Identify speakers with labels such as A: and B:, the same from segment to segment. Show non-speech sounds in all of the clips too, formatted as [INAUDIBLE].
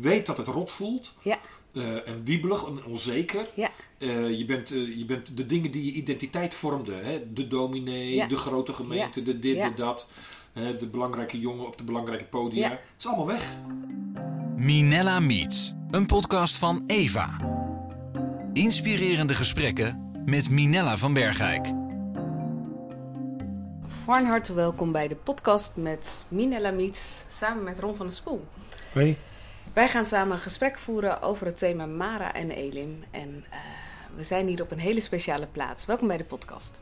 A: weet dat het rot voelt.
B: Ja.
A: eh, en wiebelig en onzeker.
B: Ja.
A: Eh, je, bent, eh, je bent de dingen die je identiteit vormden. Hè? De dominee,
B: Ja.
A: de grote gemeente, de dit,
B: Ja.
A: de dat. hè, de belangrijke jongen op de belangrijke podia.
B: Ja.
A: Het is allemaal weg.
C: Minella Meets, een podcast van Eva. Inspirerende gesprekken met Minella van Bergijk.
B: Van harte welkom bij de podcast met Minella Miets samen met Ron van der Spoel.
A: Hoi.
B: Wij gaan samen een gesprek voeren over het thema Mara en Elim. En eh, we zijn hier op een hele speciale plaats. Welkom bij de podcast.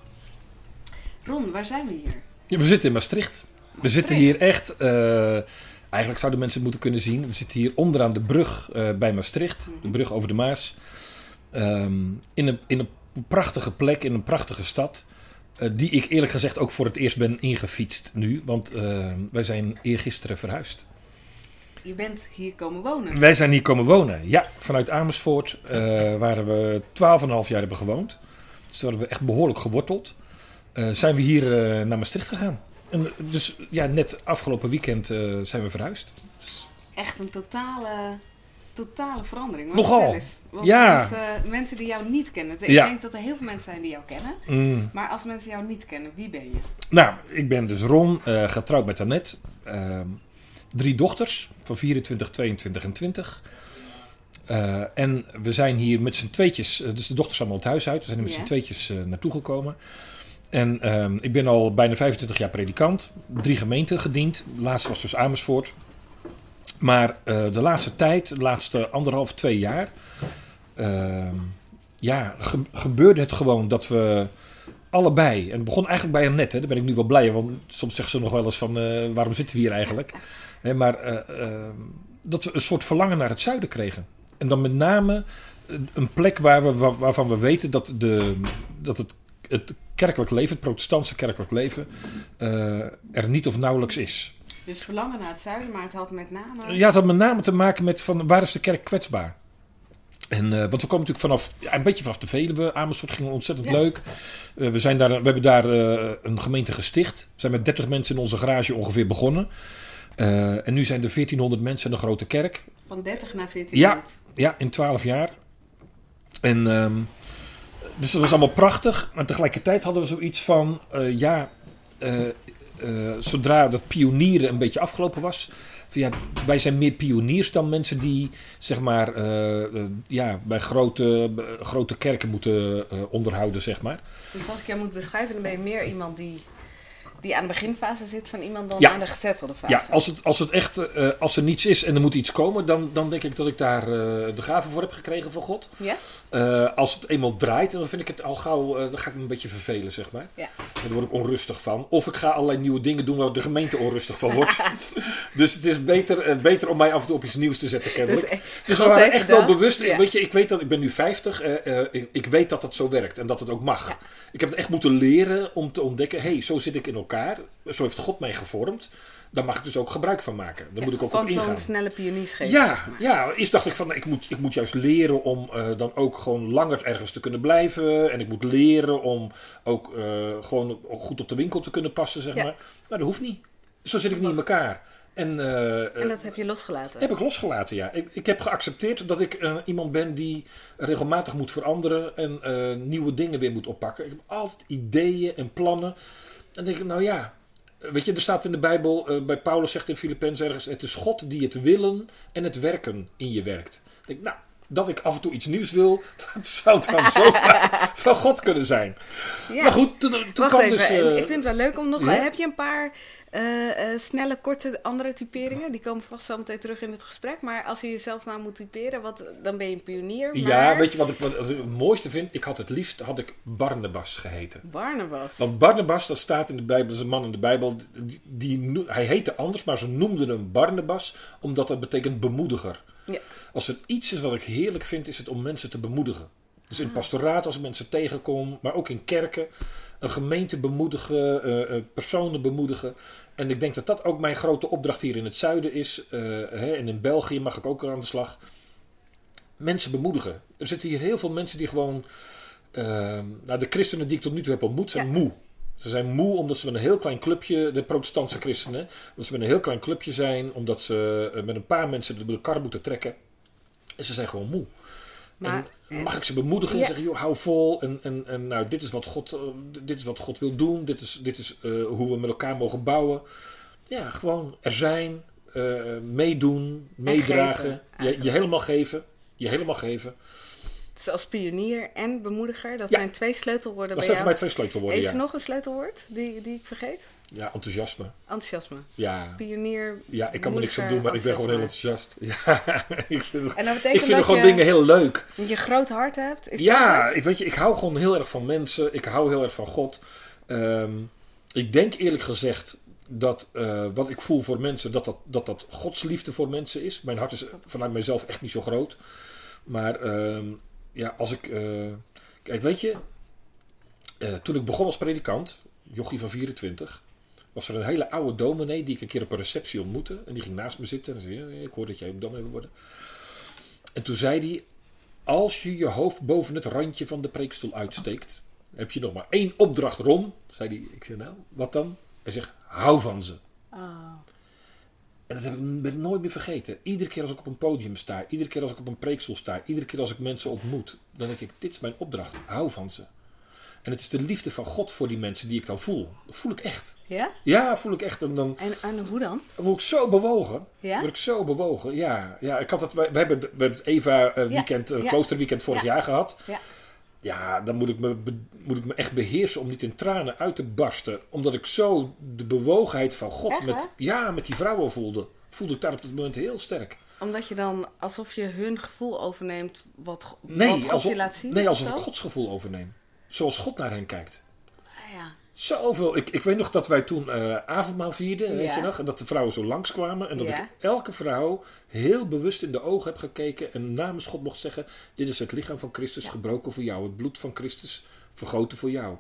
B: Ron, waar zijn we hier?
D: Ja, we zitten in Maastricht. We zitten hier echt. eh, eigenlijk zouden mensen het moeten kunnen zien. We zitten hier onderaan de brug eh, bij Maastricht. De brug over de Maas. Ehm, in, een, in een prachtige plek, in een prachtige stad. eh, die ik eerlijk gezegd ook voor het eerst ben ingefietst nu. Want wij zijn eergisteren verhuisd.
B: Je bent hier komen wonen.
D: Wij zijn hier komen wonen. Ja, vanuit Amersfoort. eh waar we 12,5 jaar hebben gewoond. Dus daar hebben we echt behoorlijk geworteld. Eh, zijn we hier eh, naar Maastricht gegaan. En, dus ja, net afgelopen weekend zijn we verhuisd.
B: Echt een totale, totale verandering.
D: Nogal.
B: eens, want
D: Ja.
B: Mensen, mensen die jou niet kennen. Ik
D: Ja.
B: denk dat er heel veel mensen zijn die jou kennen.
D: Mm.
B: Maar als mensen jou niet kennen, wie ben je?
D: Nou, ik ben dus Ron, getrouwd met Annette. Drie dochters van 24, 22 en 20. Eh, en we zijn hier met z'n tweetjes, eh, dus de dochters zijn allemaal het huis uit. We zijn er met
B: Ja.
D: z'n tweetjes eh, naartoe gekomen. En ehm, ik ben al bijna 25 jaar predikant. Drie gemeenten gediend. De laatste was dus Amersfoort. Maar de laatste tijd, de laatste anderhalf, twee jaar... ehm, ja, ge- gebeurde het gewoon dat we allebei... En het begon eigenlijk bij Annette, hè, daar ben ik nu wel blij Want soms zegt ze nog wel eens van, waarom zitten we hier eigenlijk? Hè, maar eh, ehm, dat we een soort verlangen naar het zuiden kregen. En dan met name eh, een plek waar we, waar- waarvan we weten dat, de, dat het, het kerkelijk leven, het protestantse kerkelijk leven, eh, er niet of nauwelijks is.
B: Dus verlangen naar het zuiden, maar het had met name...
D: Ja, het had met name te maken met van, waar is de kerk kwetsbaar? En, want we komen natuurlijk vanaf, ja, een beetje vanaf de Veluwe. Amersfoort ging ontzettend
B: Ja.
D: leuk. We, zijn daar, we hebben daar een gemeente gesticht. We zijn met 30 mensen in onze garage ongeveer begonnen. Eh, en nu zijn er 1400 mensen in een grote kerk.
B: Van 30 naar 14
D: Ja. Ja, in 12 jaar. En, ehm, dus dat was allemaal prachtig. Maar tegelijkertijd hadden we zoiets van, eh, ja, eh, zodra dat pionieren een beetje afgelopen was. Van, ja, wij zijn meer pioniers dan mensen die zeg maar, ja, bij grote, grote kerken moeten eh, onderhouden, zeg maar.
B: Dus als ik jou moet beschrijven, dan ben je meer iemand die, die aan de beginfase zit van iemand dan
D: Ja.
B: aan de gezettelde fase.
D: Ja, als het, als het echt, eh, als er niets is en er moet iets komen, dan, dan denk ik dat ik daar eh, de gave voor heb gekregen van God.
B: Ja?
D: Eh, als het eenmaal draait, dan vind ik het al gauw, dan ga ik me een beetje vervelen, zeg maar.
B: Ja.
D: En Daar word ik onrustig van. Of ik ga allerlei nieuwe dingen doen waar de gemeente onrustig van wordt. [LAUGHS] dus het is beter, beter om mij af en toe op iets nieuws te zetten, kennelijk.
B: Dus,
D: Dus, we waren echt wel bewust.
B: Ja.
D: Weet je, ik weet dat ik ben nu 50. eh, eh, ik, ik weet dat het zo werkt en dat het ook mag. Ik heb het echt moeten leren om te ontdekken: hé, hey, zo zit ik in elkaar. Zo heeft God mij gevormd. Daar mag ik dus ook gebruik van maken. Daar moet ik ook op ingaan.
B: zo'n snelle pioniersgeest.
D: Ja, ja, eerst dacht ik van ik moet, ik moet juist leren om eh, dan ook gewoon langer ergens te kunnen blijven. En ik moet leren om ook eh, gewoon goed op de winkel te kunnen passen, zeg
B: Ja.
D: maar. Maar dat hoeft niet. Zo zit ik niet in elkaar. En, eh,
B: En dat heb je losgelaten.
D: heb ik losgelaten, ja. Ik, ik heb geaccepteerd dat ik iemand ben die regelmatig moet veranderen en nieuwe dingen weer moet oppakken. Ik heb altijd ideeën en plannen. Dan denk ik, nou ja, weet je, er staat in de Bijbel, eh, bij Paulus zegt in Filippenzen ergens, het is God die het willen en het werken in je werkt. Ik denk, nou, dat ik af en toe iets nieuws wil, [LAUGHS] dat zou dan zo [LAUGHS] van God kunnen zijn.
B: Ja.
D: Maar goed, toen, toen kwam
B: even,
D: dus...
B: en
D: eh,
B: ik vind het wel leuk om nog...
D: ja?
B: Heb je een paar eh, eh, snelle, korte andere typeringen? Die komen vast zo meteen terug in het gesprek. Maar als je jezelf nou moet typeren, wat, dan ben je een pionier. Maar...
D: Ja, weet je wat ik, wat ik het mooiste vind? Ik had het liefst, had ik Barnabas geheten.
B: Barnabas.
D: Want Barnabas, dat staat in de Bijbel, dat is een man in de Bijbel, die, hij heette anders, maar ze noemden hem Barnabas, omdat dat betekent bemoediger.
B: Ja.
D: Als er iets is wat ik heerlijk vind, is het om mensen te bemoedigen. Dus in het pastoraat, als ik mensen tegenkom, maar ook in kerken, een gemeente bemoedigen, eh, eh, personen bemoedigen. En ik denk dat dat ook mijn grote opdracht hier in het zuiden is. eh, hè, en in België mag ik ook aan de slag. Mensen bemoedigen. Er zitten hier heel veel mensen die gewoon. eh, nou, de christenen die ik tot nu toe heb ontmoet zijn
B: Ja.
D: moe. Ze zijn moe omdat ze met een heel klein clubje, de protestantse christenen, dat ze met een heel klein clubje zijn, omdat ze met een paar mensen de kar moeten trekken. En ze zijn gewoon moe.
B: Maar,
D: en mag ik ze bemoedigen en
B: Ja.
D: zeggen, joh, hou vol. En, en, en nou, dit is wat God, eh, dit is wat God wil doen. Dit is, dit is eh, hoe we met elkaar mogen bouwen. Ja, gewoon er zijn, eh, meedoen, meedragen.
B: geven,
D: je, je helemaal geven. Je helemaal geven.
B: Dus als pionier en bemoediger, dat
D: Ja.
B: zijn twee sleutelwoorden
D: Dat
B: bij
D: zijn
B: jou.
D: voor mij twee sleutelwoorden,
B: Is
D: ja.
B: er nog een sleutelwoord die, die ik vergeet?
D: Ja, enthousiasme.
B: Enthousiasme.
D: Ja.
B: Pionier.
D: Ja, ik kan er niks aan doen, maar ik ben gewoon heel enthousiast. [LAUGHS] Ja, ik vind, het-
B: En dat
D: ik vind
B: dat
D: gewoon
B: je,
D: dingen heel leuk.
B: je groot hart hebt? Is
D: ja,
B: dat het?
D: ik, weet je, ik hou gewoon heel erg van mensen. Ik hou heel erg van God. Ehm, ik denk eerlijk gezegd dat eh, wat ik voel voor mensen, dat dat, dat dat Gods liefde voor mensen is. Mijn hart is vanuit mezelf echt niet zo groot. Maar ehm, ja, als ik... eh, kijk, weet je... eh, toen ik begon als predikant, jochie van 24... was er een hele oude dominee die ik een keer op een receptie ontmoette. En die ging naast me zitten en zei... "Ja, ik hoor dat jij ook dominee wil worden. En toen zei hij... Als je je hoofd boven het randje van de preekstoel uitsteekt, heb je nog maar één opdracht, Ron. Zei hij, ik zei nou, wat dan? Hij zegt, hou van ze.
B: Oh.
D: En dat heb ik, ben ik nooit meer vergeten. Iedere keer als ik op een podium sta, iedere keer als ik op een preekstoel sta, iedere keer als ik mensen ontmoet, dan denk ik, dit is mijn opdracht, hou van ze. En het is de liefde van God voor die mensen die ik dan voel. Dat voel ik echt.
B: Ja?
D: Ja, voel ik echt. En dan
B: En, en hoe dan?
D: word ik zo bewogen.
B: Ja?
D: Word ik zo bewogen. Ja, ja ik had het, we, hebben, we hebben het Eva eh, weekend, eh,
B: ja.
D: kloosterweekend vorig
B: Ja.
D: jaar gehad.
B: Ja.
D: Ja, dan moet ik, me, moet ik me echt beheersen om niet in tranen uit te barsten. Omdat ik zo de bewogenheid van God
B: Echt,
D: met,
B: hè?
D: ja, met die vrouwen voelde. Voelde ik daar op dat moment heel sterk.
B: Omdat je dan alsof je hun gevoel overneemt wat, wat
D: Nee,
B: God
D: alsof,
B: je laat zien?
D: nee,
B: of
D: alsof ik Gods gevoel overneem. Zoals God naar hen kijkt.
B: Ah, ja.
D: Zoveel. Ik, ik weet nog dat wij toen eh, avondmaal vierden, weet
B: Ja.
D: je nog? En dat de vrouwen zo langskwamen. En dat
B: Ja.
D: ik elke vrouw heel bewust in de ogen heb gekeken. En namens God mocht zeggen: Dit is het lichaam van Christus,
B: Ja.
D: gebroken voor jou. Het bloed van Christus, vergoten voor jou.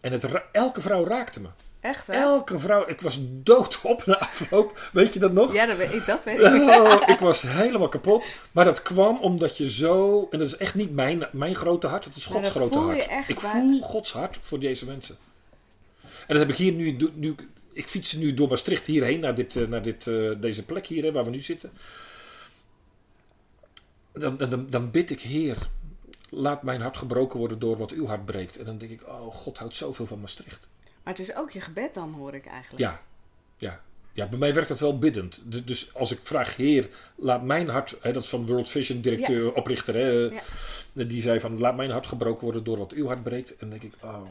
D: En het, elke vrouw raakte me.
B: Echt wel?
D: Elke vrouw. Ik was doodop na afloop. Weet je dat nog?
B: Ja, dat weet ik. Dat weet ik.
D: Oh, ik was helemaal kapot. Maar dat kwam omdat je zo. En dat is echt niet mijn, mijn grote hart, het is Gods
B: dat
D: grote hart. ik voel Gods hart voor deze mensen. En dat heb ik hier nu. nu ik fiets nu door Maastricht hierheen naar, dit, eh, naar dit, eh, deze plek hier hè, waar we nu zitten. Dan, dan, dan bid ik, Heer, laat mijn hart gebroken worden door wat uw hart breekt. En dan denk ik, oh, God houdt zoveel van Maastricht.
B: Maar het is ook je gebed dan, hoor ik eigenlijk.
D: Ja, ja. Ja, bij mij werkt dat wel biddend. Du- Dus als ik vraag, Heer, laat mijn hart... Hè, dat is van World Vision, directeur, oprichter. Hè,
B: Ja.
D: Die zei van, laat mijn hart gebroken worden door wat uw hart breekt. En dan denk ik, oh,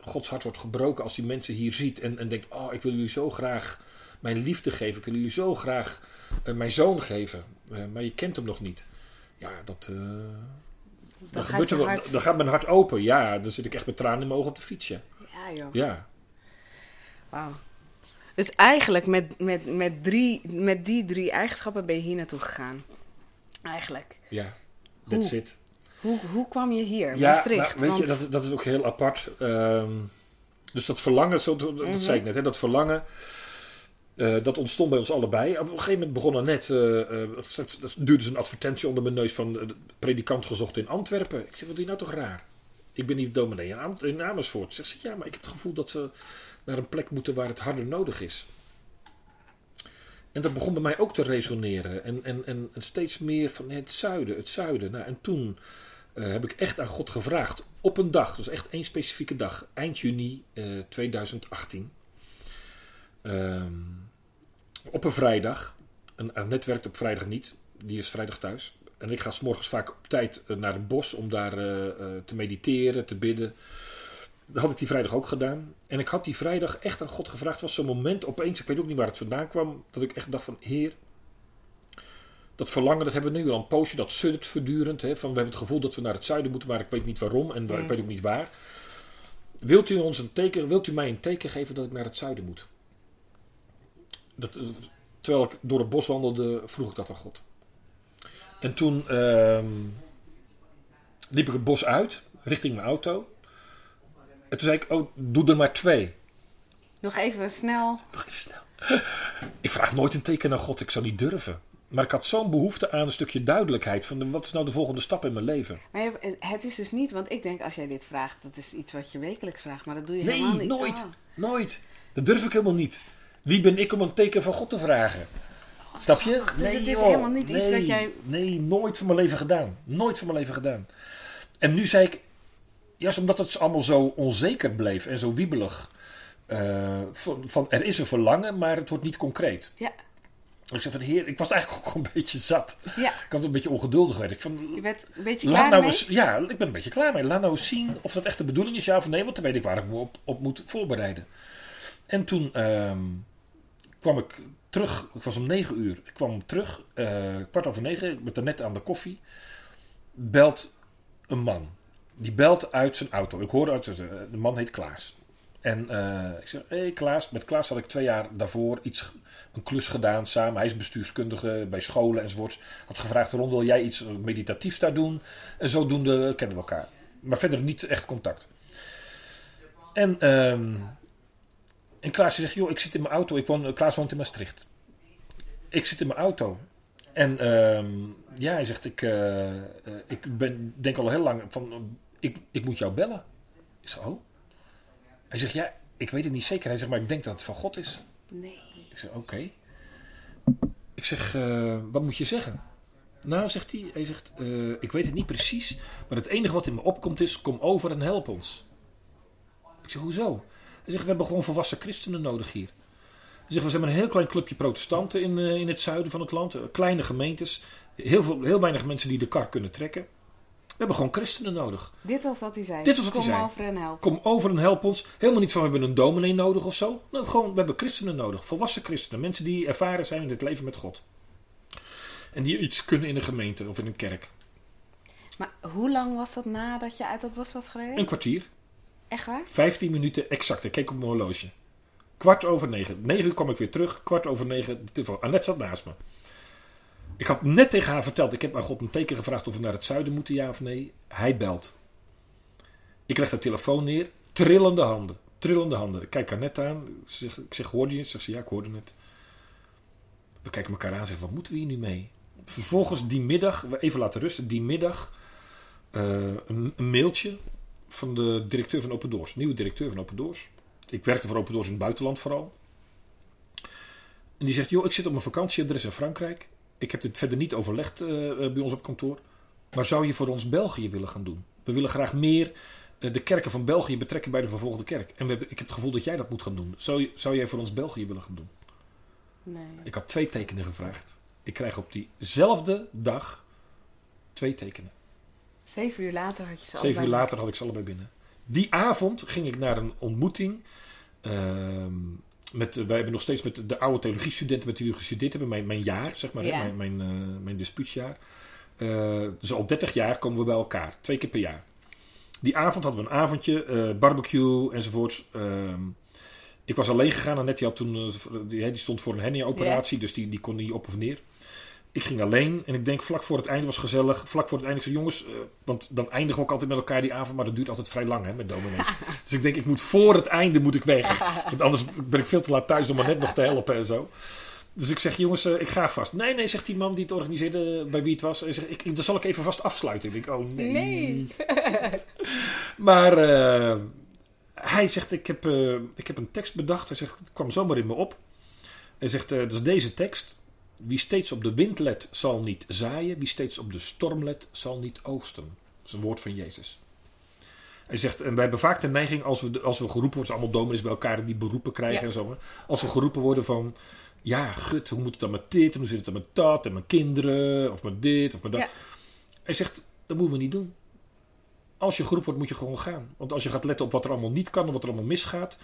D: Gods hart wordt gebroken als die mensen hier ziet. En, en denkt, oh, ik wil jullie zo graag mijn liefde geven. Ik wil jullie zo graag eh, mijn zoon geven. Eh, maar je kent hem nog niet. Ja, dat... eh, dan,
B: gaat
D: gebeurt er
B: je
D: wel,
B: hart-
D: dan gaat mijn hart open. Ja, dan zit ik echt met tranen in mijn ogen op de fiets. Ja.
B: Ja, joh.
D: ja.
B: Wauw. Dus eigenlijk met, met, met, drie, met die drie eigenschappen ben je hier naartoe gegaan. Eigenlijk.
D: Ja, that's
B: Hoe?
D: it.
B: Hoe, hoe kwam je hier?
D: Ja,
B: Maastricht.
D: nou, weet je,
B: Want-
D: dat, dat is ook heel apart. Ehm, dus dat verlangen, zo, dat
B: Mhm.
D: zei ik net, hè, dat verlangen, eh, dat ontstond bij ons allebei. Op een gegeven moment begon er net, het duurde dus een advertentie onder mijn neus van predikant gezocht in Antwerpen. Ik zeg, wat je nou toch raar? Ik ben niet dominee in, Am- in Amersfoort. Zegt ze, ja, maar ik heb het gevoel dat we naar een plek moeten waar het harder nodig is. En dat begon bij mij ook te resoneren. En, en, en steeds meer van het zuiden, het zuiden. Nou, en toen eh, heb ik echt aan God gevraagd. Op een dag, dus echt één specifieke dag. Eind juni eh, 2018. Ehm, op een vrijdag. En Annette werkt op vrijdag niet. Die is vrijdag thuis. En ik ga s'morgens vaak op tijd eh, naar het bos om daar eh, eh, te mediteren, te bidden. Dat had ik die vrijdag ook gedaan. En ik had die vrijdag echt aan God gevraagd. Was zo'n moment opeens, ik weet ook niet waar het vandaan kwam, dat ik echt dacht van, Heer, dat verlangen, dat hebben we nu al een poosje, dat suddert voortdurend. Hè, van, we hebben het gevoel dat we naar het zuiden moeten, maar ik weet niet waarom en ik weet ook niet waar. Wilt u, ons een teken, wilt u mij een teken geven dat ik naar het zuiden moet? Dat, terwijl ik door het bos wandelde, vroeg ik dat aan God. En toen ehm, liep ik het bos uit, richting mijn auto. En toen zei ik, oh, doe er maar twee.
B: Nog even snel.
D: Nog even snel. [LAUGHS] Ik vraag nooit een teken aan God, ik zou niet durven. Maar ik had zo'n behoefte aan een stukje duidelijkheid. Van de- wat is nou de volgende stap in mijn leven?
B: Maar het is dus niet, want ik denk als jij dit vraagt, dat is iets wat je wekelijks vraagt, maar dat doe je
D: Nee,
B: helemaal niet.
D: nooit.
B: Oh.
D: Nooit. Dat durf ik helemaal niet. Wie ben ik om een teken van God te vragen? Snap je?
B: Dus het is
D: joh.
B: helemaal niet iets
D: nee,
B: dat jij-
D: Nee, nooit van mijn leven gedaan. Nooit van mijn leven gedaan. En nu zei ik... Juist omdat het allemaal zo onzeker bleef en zo wiebelig. eh, van, van, er is een verlangen, maar het wordt niet concreet.
B: Ja,
D: Ik zei van, heer, ik was eigenlijk ook een beetje zat.
B: ja.
D: Ik had een beetje ongeduldig werd. Ik van,
B: Je bent een beetje klaar
D: nou
B: mee?
D: eens, ja, ik ben een beetje klaar mee. Laat nou eens zien of dat echt de bedoeling is, ja of nee. Want dan weet ik waar ik me op, op moet voorbereiden. En toen ehm, kwam ik terug. Het was om negen uur. Ik kwam terug, eh, kwart over negen. Ik ben net aan de koffie. Belt een man. Die belt uit zijn auto. Ik hoorde uit zijn... De man heet Klaas. En eh, ik zeg, hé hey Klaas. Met Klaas had ik twee jaar daarvoor iets, een klus gedaan samen. Hij is bestuurskundige bij scholen enzovoorts. Had gevraagd, Ron, wil jij iets meditatiefs daar doen? En zodoende kennen we elkaar. Maar verder niet echt contact. En, ehm en Klaas zegt, joh, ik zit in mijn auto. Ik woon, Klaas woont in Maastricht. Ik zit in mijn auto. En ehm, ja, hij zegt, ik, eh, eh, ik ben, denk al heel lang van, eh, ik, ik moet jou bellen. Ik zeg, oh. Hij zegt, ja, ik weet het niet zeker. Hij zegt, maar ik denk dat het van God is.
B: Nee.
D: Ik zeg, oké. Ik zeg, eh, wat moet je zeggen? Nou, zegt hij, hij zegt, eh, ik weet het niet precies, maar het enige wat in me opkomt is, kom over en help ons. Ik zeg, hoezo? Hij zegt, we hebben gewoon volwassen christenen nodig hier. Hij zegt, we zijn maar een heel klein clubje protestanten in, eh, in het zuiden van het land. eh, kleine gemeentes. Heel, veel, heel weinig mensen die de kar kunnen trekken. We hebben gewoon christenen nodig.
B: Dit was wat hij zei.
D: Dit was wat
B: Kom
D: hij zei.
B: over en help.
D: Kom over en help ons. Helemaal niet van we hebben een dominee nodig of zo. Nou, gewoon, we hebben christenen nodig. Volwassen christenen. Mensen die ervaren zijn in het leven met God. En die iets kunnen in een gemeente of in een kerk.
B: Maar hoe lang was dat nadat je uit dat bos was gereden?
D: Een kwartier.
B: Echt waar?
D: 15 minuten exact. Ik keek op mijn horloge. Kwart over negen. Negen uur kwam ik weer terug. Kwart over negen. de. Annette zat naast me. Ik had net tegen haar verteld. Ik heb aan God een teken gevraagd of we naar het zuiden moeten, ja of nee. Hij belt. Ik leg de telefoon neer. Trillende handen. Trillende handen. Ik kijk Annette aan. Ik zeg, hoorde je het? Ze, ja, ik hoorde het. We kijken elkaar aan en zeggen, wat moeten we hier nu mee? Vervolgens die middag, even laten rusten, die middag eh, een, een mailtje van de directeur van Open Doors. Nieuwe directeur van Open Doors. Ik werkte voor Open Doors in het buitenland vooral. En die zegt, joh, ik zit op mijn vakantieadres in Frankrijk. Ik heb dit verder niet overlegd eh, eh, bij ons op kantoor. Maar zou je voor ons België willen gaan doen? We willen graag meer eh, de kerken van België betrekken bij de vervolgde kerk. En we hebben, ik heb het gevoel dat jij dat moet gaan doen. Zou, zou jij voor ons België willen gaan doen?
B: Nee.
D: Ik had twee tekenen gevraagd. Ik krijg op diezelfde dag twee tekenen.
B: Zeven uur later had je ze
D: Zeven uur
B: allebei.
D: later had ik ze allebei binnen. Die avond ging ik naar een ontmoeting. ehm, met, wij hebben nog steeds met de oude theologiestudenten met wie we gestudeerd hebben. Mijn, mijn jaar, zeg maar. hè. Mijn, mijn, eh, mijn dispuutsjaar. Eh, dus al 30 jaar komen we bij elkaar. Twee keer per jaar. Die avond hadden we een avondje. eh, barbecue enzovoorts. Ehm, ik was alleen gegaan. Annette die, had toen, die, die stond voor een hernia-operatie. Dus die, die kon niet op of neer. Ik ging alleen en ik denk vlak voor het einde was gezellig. Vlak voor het einde ik zei jongens, eh, want dan eindigen we ook altijd met elkaar die avond, maar dat duurt altijd vrij lang hè, met dominees. [LAUGHS] dus ik denk ik moet voor het einde moet ik weg. Want anders ben ik veel te laat thuis om maar net nog te helpen en zo. Dus ik zeg jongens, eh, ik ga vast. Nee, nee, zegt die man die het organiseerde, bij wie het was. Hij zegt, ik, dan zal ik even vast afsluiten. Ik denk, oh nee.
B: Nee. [LAUGHS]
D: Maar eh, hij zegt, ik heb, ik heb een tekst bedacht. Hij zegt, het kwam zomaar in me op. Hij zegt, dat is deze tekst. Wie steeds op de wind let, zal niet zaaien. Wie steeds op de storm let, zal niet oogsten. Dat is een woord van Jezus. Hij zegt, en wij hebben vaak de neiging, als we, als we geroepen worden, allemaal dominees bij elkaar die beroepen krijgen
B: Ja.
D: en zo. Als we geroepen worden van, ja, gut, hoe moet het dan met dit? En hoe zit het dan met dat? En mijn kinderen, of met dit, of met dat.
B: Ja.
D: Hij zegt, dat moeten we niet doen. Als je geroepen wordt, moet je gewoon gaan. Want als je gaat letten op wat er allemaal niet kan en wat er allemaal misgaat.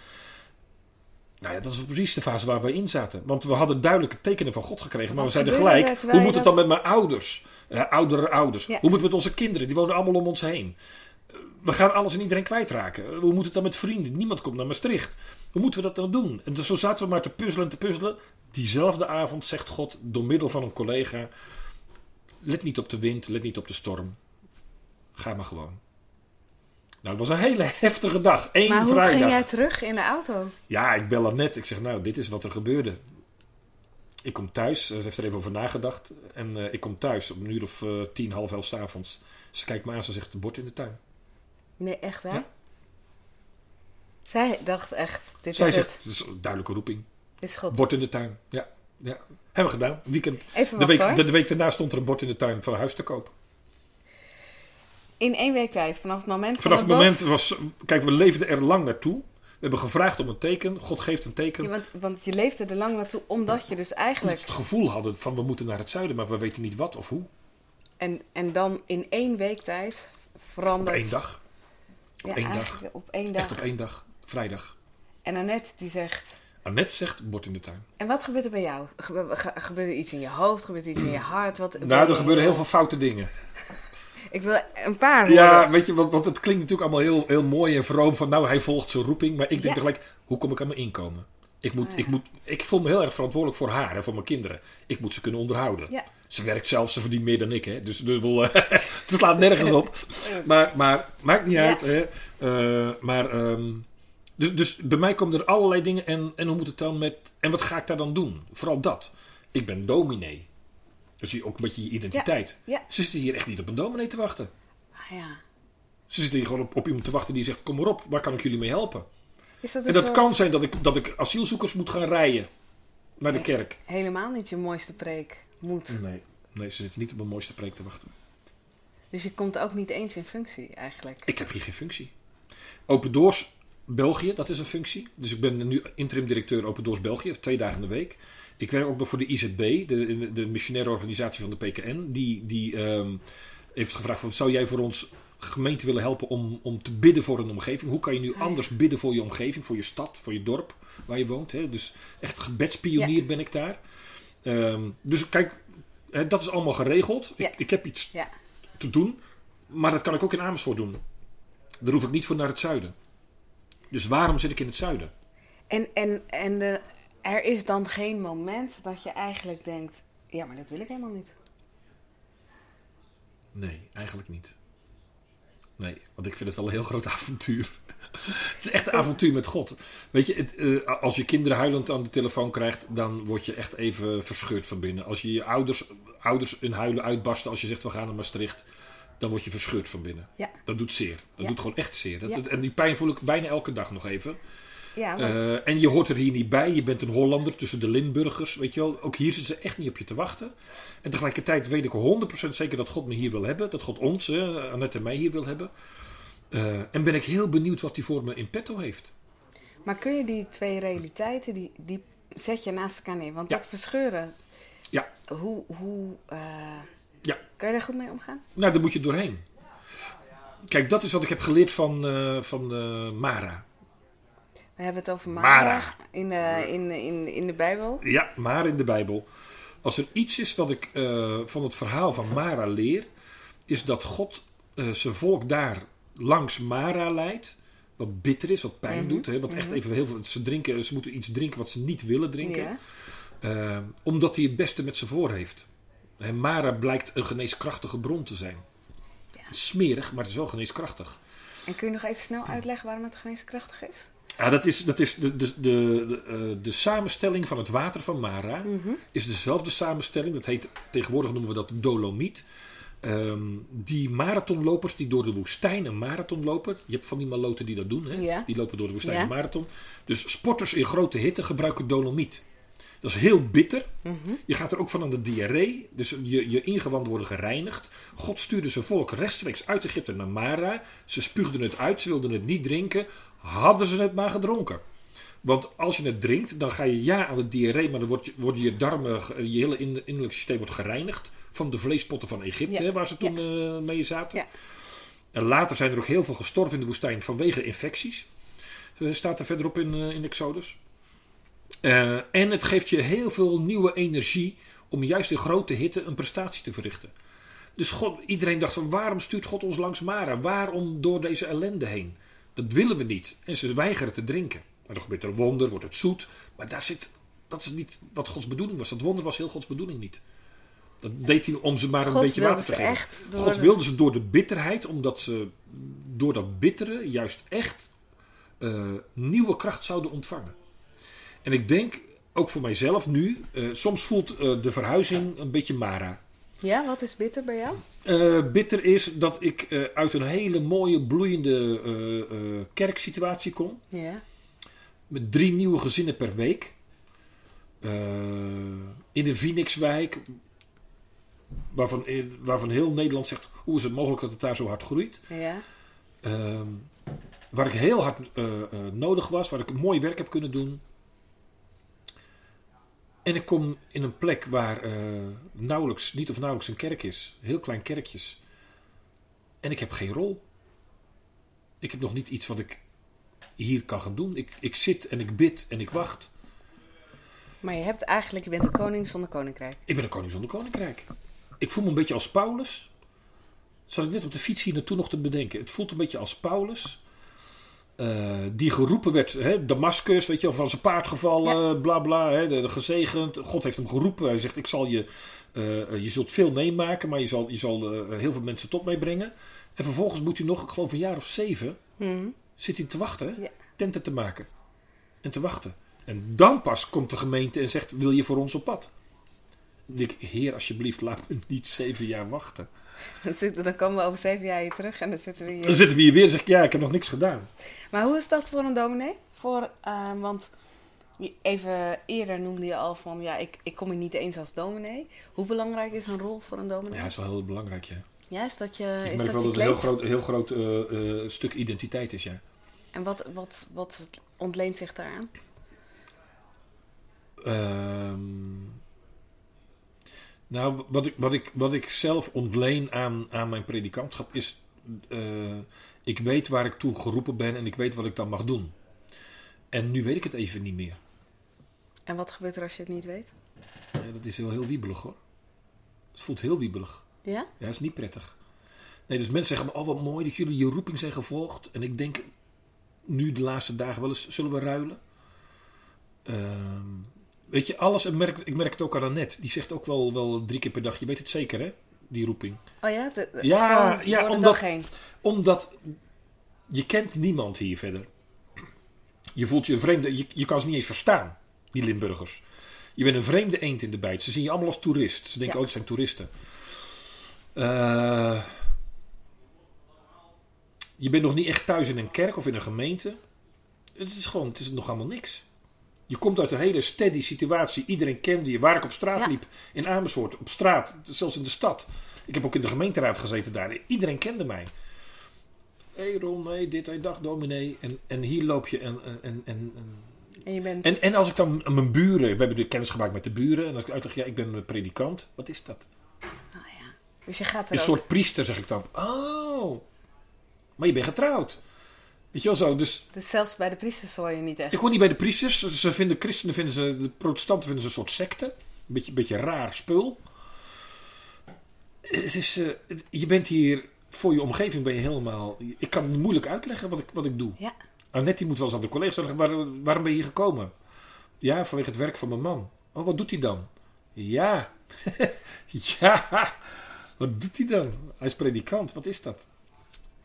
D: Nou ja, dat is precies de fase waar we in zaten. Want we hadden duidelijke tekenen van God gekregen. Maar
B: Wat
D: we zeiden gelijk, hoe moet het dan met mijn ouders? Oudere ouders.
B: Ja.
D: Hoe moet het met onze kinderen? Die wonen allemaal om ons heen. We gaan alles en iedereen kwijtraken. Hoe moet het dan met vrienden? Niemand komt naar Maastricht. Hoe moeten we dat dan doen? En dus zo zaten we maar te puzzelen en te puzzelen. Diezelfde avond zegt God door middel van een collega... Let niet op de wind, let niet op de storm. Ga maar gewoon. Nou, het was een hele [LAUGHS] heftige dag. Eén
B: Maar hoe
D: vrijdag.
B: ging jij terug in de auto?
D: Ja, ik bel net. Ik zeg, nou, dit is wat er gebeurde. ik kom thuis. Ze heeft er even over nagedacht. En eh, ik kom thuis om een uur of eh, tien, half elf 's avonds. Ze kijkt me aan, ze zegt, bord in de tuin.
B: Nee, echt waar?
D: Ja.
B: Zij dacht echt, dit
D: Zij
B: is
D: zegt,
B: het.
D: is een duidelijke roeping.
B: Dit is God.
D: Bord in de tuin. Ja, ja. Hebben we gedaan. Weekend.
B: Even
D: De week, de, de week daarna stond er een bord in de tuin voor huis te koop.
B: In één week tijd, vanaf het moment
D: Vanaf
B: van
D: het
B: het
D: moment was... Kijk, we leefden er lang naartoe. We hebben gevraagd om een teken. God geeft een teken.
B: Ja, want, want je leefde er lang naartoe, omdat je dus eigenlijk...
D: het gevoel hadden van we moeten naar het zuiden, maar we weten niet wat of hoe.
B: En, en dan in één week tijd
D: Op
B: verandert...
D: één dag.
B: Ja,
D: één dag.
B: op één dag.
D: Echt op één dag. Vrijdag.
B: En Annette die zegt...
D: Annette zegt bord in de tuin.
B: En wat gebeurt er bij jou? Gebe- ge- gebeurt er iets in je hoofd? Gebeurt er iets in je hart? Wat,
D: Nou, er gebeuren heel veel foute dingen.
B: Ik wil een paar
D: Ja,
B: horen.
D: weet je, want, want het klinkt natuurlijk allemaal heel, heel mooi en vroom van nou, hij volgt zijn roeping. Maar ik denk
B: Ja.
D: tegelijk, hoe kom ik aan mijn inkomen? Ik, moet,
B: Ah, ja.
D: ik, moet, ik voel me heel erg verantwoordelijk voor haar en voor mijn kinderen. Ik moet ze kunnen onderhouden.
B: Ja.
D: Ze werkt zelf, ze verdient meer dan ik. Hè? Dus dubbel, [LAUGHS] het slaat nergens op. [LAUGHS] Maar, maar maakt niet uit. Hè? Eh, maar, ehm, dus, dus bij mij komen er allerlei dingen. En, en hoe moet het dan met. En wat ga ik daar dan doen? Vooral dat. Ik ben dominee. Dus je ook een beetje je identiteit.
B: Ja.
D: Ze zitten hier echt niet op een dominee te wachten.
B: Ah, ja.
D: Ze zitten hier gewoon op, op iemand te wachten die zegt: Kom maar op, waar kan ik jullie mee helpen?
B: Is dat,
D: En dat
B: soort-
D: kan zijn dat ik, dat ik asielzoekers moet gaan rijden naar de
B: Nee.
D: kerk.
B: helemaal niet je mooiste preek moet.
D: Nee. Nee, ze zitten niet op een mooiste preek te wachten.
B: Dus je komt ook niet eens in functie eigenlijk.
D: Ik heb hier geen functie. Open Doors België, dat is een functie. Dus ik ben nu interim directeur Open Doors België, twee dagen in de week. Ik werk ook nog voor de IZB, de, de missionaire organisatie van de PKN. Die, die ehm, heeft gevraagd: van, zou jij voor ons gemeente willen helpen om, om te bidden voor een omgeving? Hoe kan je nu anders bidden voor je omgeving, voor je stad, voor je dorp waar je woont? Hè? Dus echt gebedspionier ben ik daar. Ehm, dus kijk, hè, dat is allemaal geregeld.
B: Ja.
D: Ik, ik heb iets
B: Ja.
D: te doen, maar dat kan ik ook in Amersfoort doen. Daar hoef ik niet voor naar het zuiden. Dus waarom zit ik in het zuiden?
B: En, en, en de, er is dan geen moment dat je eigenlijk denkt: ja, maar dat wil ik helemaal niet.
D: Nee, eigenlijk niet. Nee, want ik vind het wel een heel groot [LAUGHS] avontuur. het is echt een avontuur met God. Weet je, het, eh, als je kinderen huilend aan de telefoon krijgt, dan word je echt even verscheurd van binnen. Als je je ouders, ouders in huilen uitbarsten als je zegt we gaan naar Maastricht, dan word je verscheurd van binnen.
B: Ja.
D: Dat doet zeer. Dat doet gewoon echt zeer. Dat,
B: Ja.
D: En die pijn voel ik bijna elke dag nog even.
B: Ja, maar-
D: Eh, en je hoort er hier niet bij. Je bent een Hollander tussen de Limburgers. Weet je wel, ook hier zitten ze echt niet op je te wachten. En tegelijkertijd weet ik 100% zeker dat God me hier wil hebben. Dat God ons, hè, Annette en mij hier wil hebben. Eh, en ben ik heel benieuwd wat hij voor me in petto heeft.
B: maar kun je die twee realiteiten, die, die zet je naast elkaar neer? Want
D: Ja.
B: dat verscheuren,
D: Ja.
B: hoe, hoe eh,
D: Ja.
B: kan je daar goed mee omgaan?
D: Nou, daar moet je doorheen. Kijk, dat is wat ik heb geleerd van, eh, van eh, Mara.
B: We hebben het over
D: Mara.
B: Mara in, de in, in, in de Bijbel.
D: Ja, Mara in de Bijbel. Als er iets is wat ik eh, van het verhaal van Mara leer, is dat God eh, zijn volk daar langs Mara leidt. Wat bitter is, wat pijn
B: Mhm,
D: doet. Hè, wat echt
B: mhm.
D: even heel veel. Ze, drinken, ze moeten iets drinken wat ze niet willen drinken.
B: Ja.
D: Eh, omdat hij het beste met ze voor heeft. Hè, Mara blijkt een geneeskrachtige bron te zijn.
B: Ja.
D: Smerig, maar het is wel geneeskrachtig.
B: En kun je nog even snel uitleggen waarom het geneeskrachtig is?
D: Ja, dat is, dat is de, de, de, de, eh, de samenstelling van het water van Mara.
B: Mhm.
D: is dezelfde samenstelling. Dat heet, tegenwoordig noemen we dat dolomiet. Ehm, die marathonlopers die door de woestijn een marathon lopen. Je hebt van die maloten die dat doen. Hè?
B: Ja.
D: Die lopen door de woestijn
B: Ja.
D: een marathon. Dus sporters in grote hitte gebruiken dolomiet. Dat is heel bitter.
B: Mhm.
D: Je gaat er ook van aan de diarree. Dus je, je ingewanden worden gereinigd. God stuurde zijn volk rechtstreeks uit Egypte naar Mara. Ze spuugden het uit. Ze wilden het niet drinken. Hadden ze het maar gedronken. Want als je het drinkt, dan ga je ja aan de diarree, maar dan wordt je, worden je darmen, je hele in- innerlijk systeem wordt gereinigd van de vleespotten van Egypte,
B: Ja.
D: hè, waar ze toen eh, mee zaten.
B: Ja.
D: En later zijn er ook heel veel gestorven in de woestijn vanwege infecties. Eh, staat er verderop in, eh, in Exodus. Eh, en het geeft je heel veel nieuwe energie om juist in grote hitte een prestatie te verrichten. Dus God, iedereen dacht van waarom stuurt God ons langs Mara? Waarom door deze ellende heen? Dat willen we niet. En ze weigeren te drinken. Maar dan gebeurt er een wonder, wordt het zoet. Maar daar zit, dat is niet wat Gods bedoeling was. Dat wonder was heel Gods bedoeling niet. Dat deed hij om ze maar een
B: God
D: beetje water te geven. God
B: de-
D: wilde ze door de bitterheid, omdat ze door dat bittere juist echt eh, nieuwe kracht zouden ontvangen. En ik denk ook voor mijzelf nu, eh, soms voelt eh, de verhuizing een beetje Mara.
B: Ja, wat is bitter bij jou?
D: Eh, bitter is dat ik uit een hele mooie, bloeiende kerksituatie kom.
B: Ja.
D: Met drie nieuwe gezinnen per week. In de Phoenixwijk. Waarvan, waarvan heel Nederland zegt: hoe is het mogelijk dat het daar zo hard groeit?
B: Ja.
D: Ehm, waar ik heel hard nodig was, waar ik mooi werk heb kunnen doen. En ik kom in een plek waar eh, nauwelijks, niet of nauwelijks een kerk is. Heel klein kerkjes. En ik heb geen rol. Ik heb nog niet iets wat ik hier kan gaan doen. Ik, ik zit en ik bid en ik wacht.
B: Maar je hebt eigenlijk, je bent een koning zonder koninkrijk.
D: Ik ben een koning zonder koninkrijk. Ik voel me een beetje als Paulus. Zat ik net op de fiets hier naartoe nog te bedenken. Het voelt een beetje als Paulus. Eh, die geroepen werd, hè, Damascus, weet je wel, van zijn paard gevallen, bla bla, hè, de, de gezegend. God heeft hem geroepen. Hij zegt: Ik zal je, eh, je zult veel meemaken, maar je zal, je zal eh, heel veel mensen tot mij brengen. En vervolgens moet hij nog, ik geloof een jaar of zeven,
B: Hm.
D: zit hij te wachten?
B: Ja.
D: tenten te maken. En te wachten. En dan pas komt de gemeente en zegt: Wil je voor ons op pad? Ik, Heer, alsjeblieft, laat me niet zeven jaar wachten. [LAUGHS]
B: Dan, dan komen we over zeven jaar hier terug en dan zitten we
D: Dan
B: hier.
D: zitten we hier weer en zeg ik: Ja, ik heb nog niks gedaan.
B: Maar hoe is dat voor een dominee? Voor, eh, want even eerder noemde je al van, ja, ik, ik kom hier niet eens als dominee. Hoe belangrijk is een rol voor een dominee?
D: Ja, dat is wel heel belangrijk, ja.
B: Ja, is dat je,
D: ik
B: is
D: merk
B: dat
D: wel dat het een heel groot, heel groot eh, eh, stuk identiteit is, ja.
B: En wat, wat, wat ontleent zich daaraan?
D: Ehm, nou, wat ik, wat, ik, wat ik zelf ontleen aan, aan mijn predikantschap is... eh, ik weet waar ik toe geroepen ben en ik weet wat ik dan mag doen. En nu weet ik het even niet meer.
B: En wat gebeurt er als je het niet weet?
D: Ja, dat is wel heel wiebelig hoor. Het voelt heel wiebelig.
B: Ja?
D: Ja, dat is niet prettig. Nee, dus mensen zeggen, oh wat mooi dat jullie je roeping zijn gevolgd. En ik denk, nu de laatste dagen wel eens, zullen we ruilen? Ehm, weet je, alles, en merk, ik merk het ook aan Annette. Die zegt ook wel, wel drie keer per dag, je weet het zeker hè, die roeping.
B: Oh ja? De, de-
D: Ja, ja, omdat-
B: dag heen.
D: Omdat je kent niemand hier verder. Je voelt je een vreemde, je, je kan ze niet eens verstaan, die Limburgers. Je bent een vreemde eend in de bijt. Ze zien je allemaal als toerist. Ze denken,
B: Ja.
D: oh, het zijn toeristen. Eh, je bent nog niet echt thuis in een kerk of in een gemeente. Het is gewoon, het is nog allemaal niks. Je komt uit een hele steady situatie. Iedereen kende je. Waar ik op straat
B: Ja.
D: liep, in Amersfoort, op straat, zelfs in de stad. Ik heb ook in de gemeenteraad gezeten daar. Iedereen kende mij. Hé hey Ron, hey, dit, hey, dag dominee. En, en hier loop je en, en, en, en,
B: En je bent...
D: en, en als ik dan mijn buren, we hebben de kennis gemaakt met de buren. En als ik uitleg, ja, ik ben een predikant. Wat is dat?
B: Oh ja. Dus je gaat er
D: Een
B: ook-
D: soort priester, zeg ik dan. Oh, maar je bent getrouwd. Weet je wel zo, dus
B: Dus zelfs bij de priesters hoor je niet echt.
D: ik hoor niet bij de priesters. Ze vinden christenen, vinden ze, de protestanten vinden ze een soort secte. Een beetje, beetje raar spul. Het is, eh, je bent hier, voor je omgeving ben je helemaal... Ik kan het moeilijk uitleggen wat ik, wat ik doe.
B: Ja.
D: Annette moet wel eens aan de collega's zeggen, waar, waarom ben je hier gekomen? Ja, vanwege het werk van mijn man. Oh, wat doet hij dan? Ja. [LAUGHS] ja. Wat doet hij dan? Hij is predikant. Wat is dat?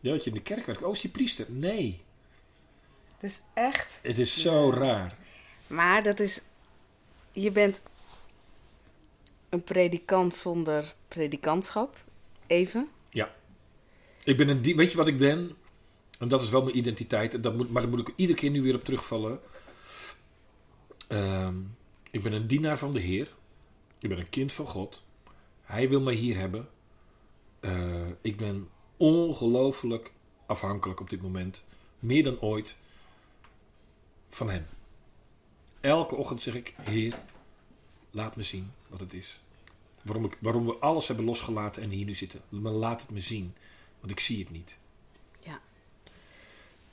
D: Ja, dat je in de kerk werkt. Oh, is hij priester? Nee.
B: Dus echt.
D: Het is zo raar.
B: Maar dat is... Je bent een predikant zonder predikantschap. Even.
D: Ik ben een die, weet je wat ik ben? En dat is wel mijn identiteit. En Dat moet, maar daar moet ik iedere keer nu weer op terugvallen. Ehm, ik ben een dienaar van de Heer. Ik ben een kind van God. Hij wil mij hier hebben. Eh, ik ben ongelooflijk afhankelijk op dit moment. Meer dan ooit. Van hem. Elke ochtend zeg ik: Heer, laat me zien wat het is. Waarom, ik, waarom we alles hebben losgelaten en hier nu zitten. Maar laat het me zien. Want ik zie het niet.
B: Ja.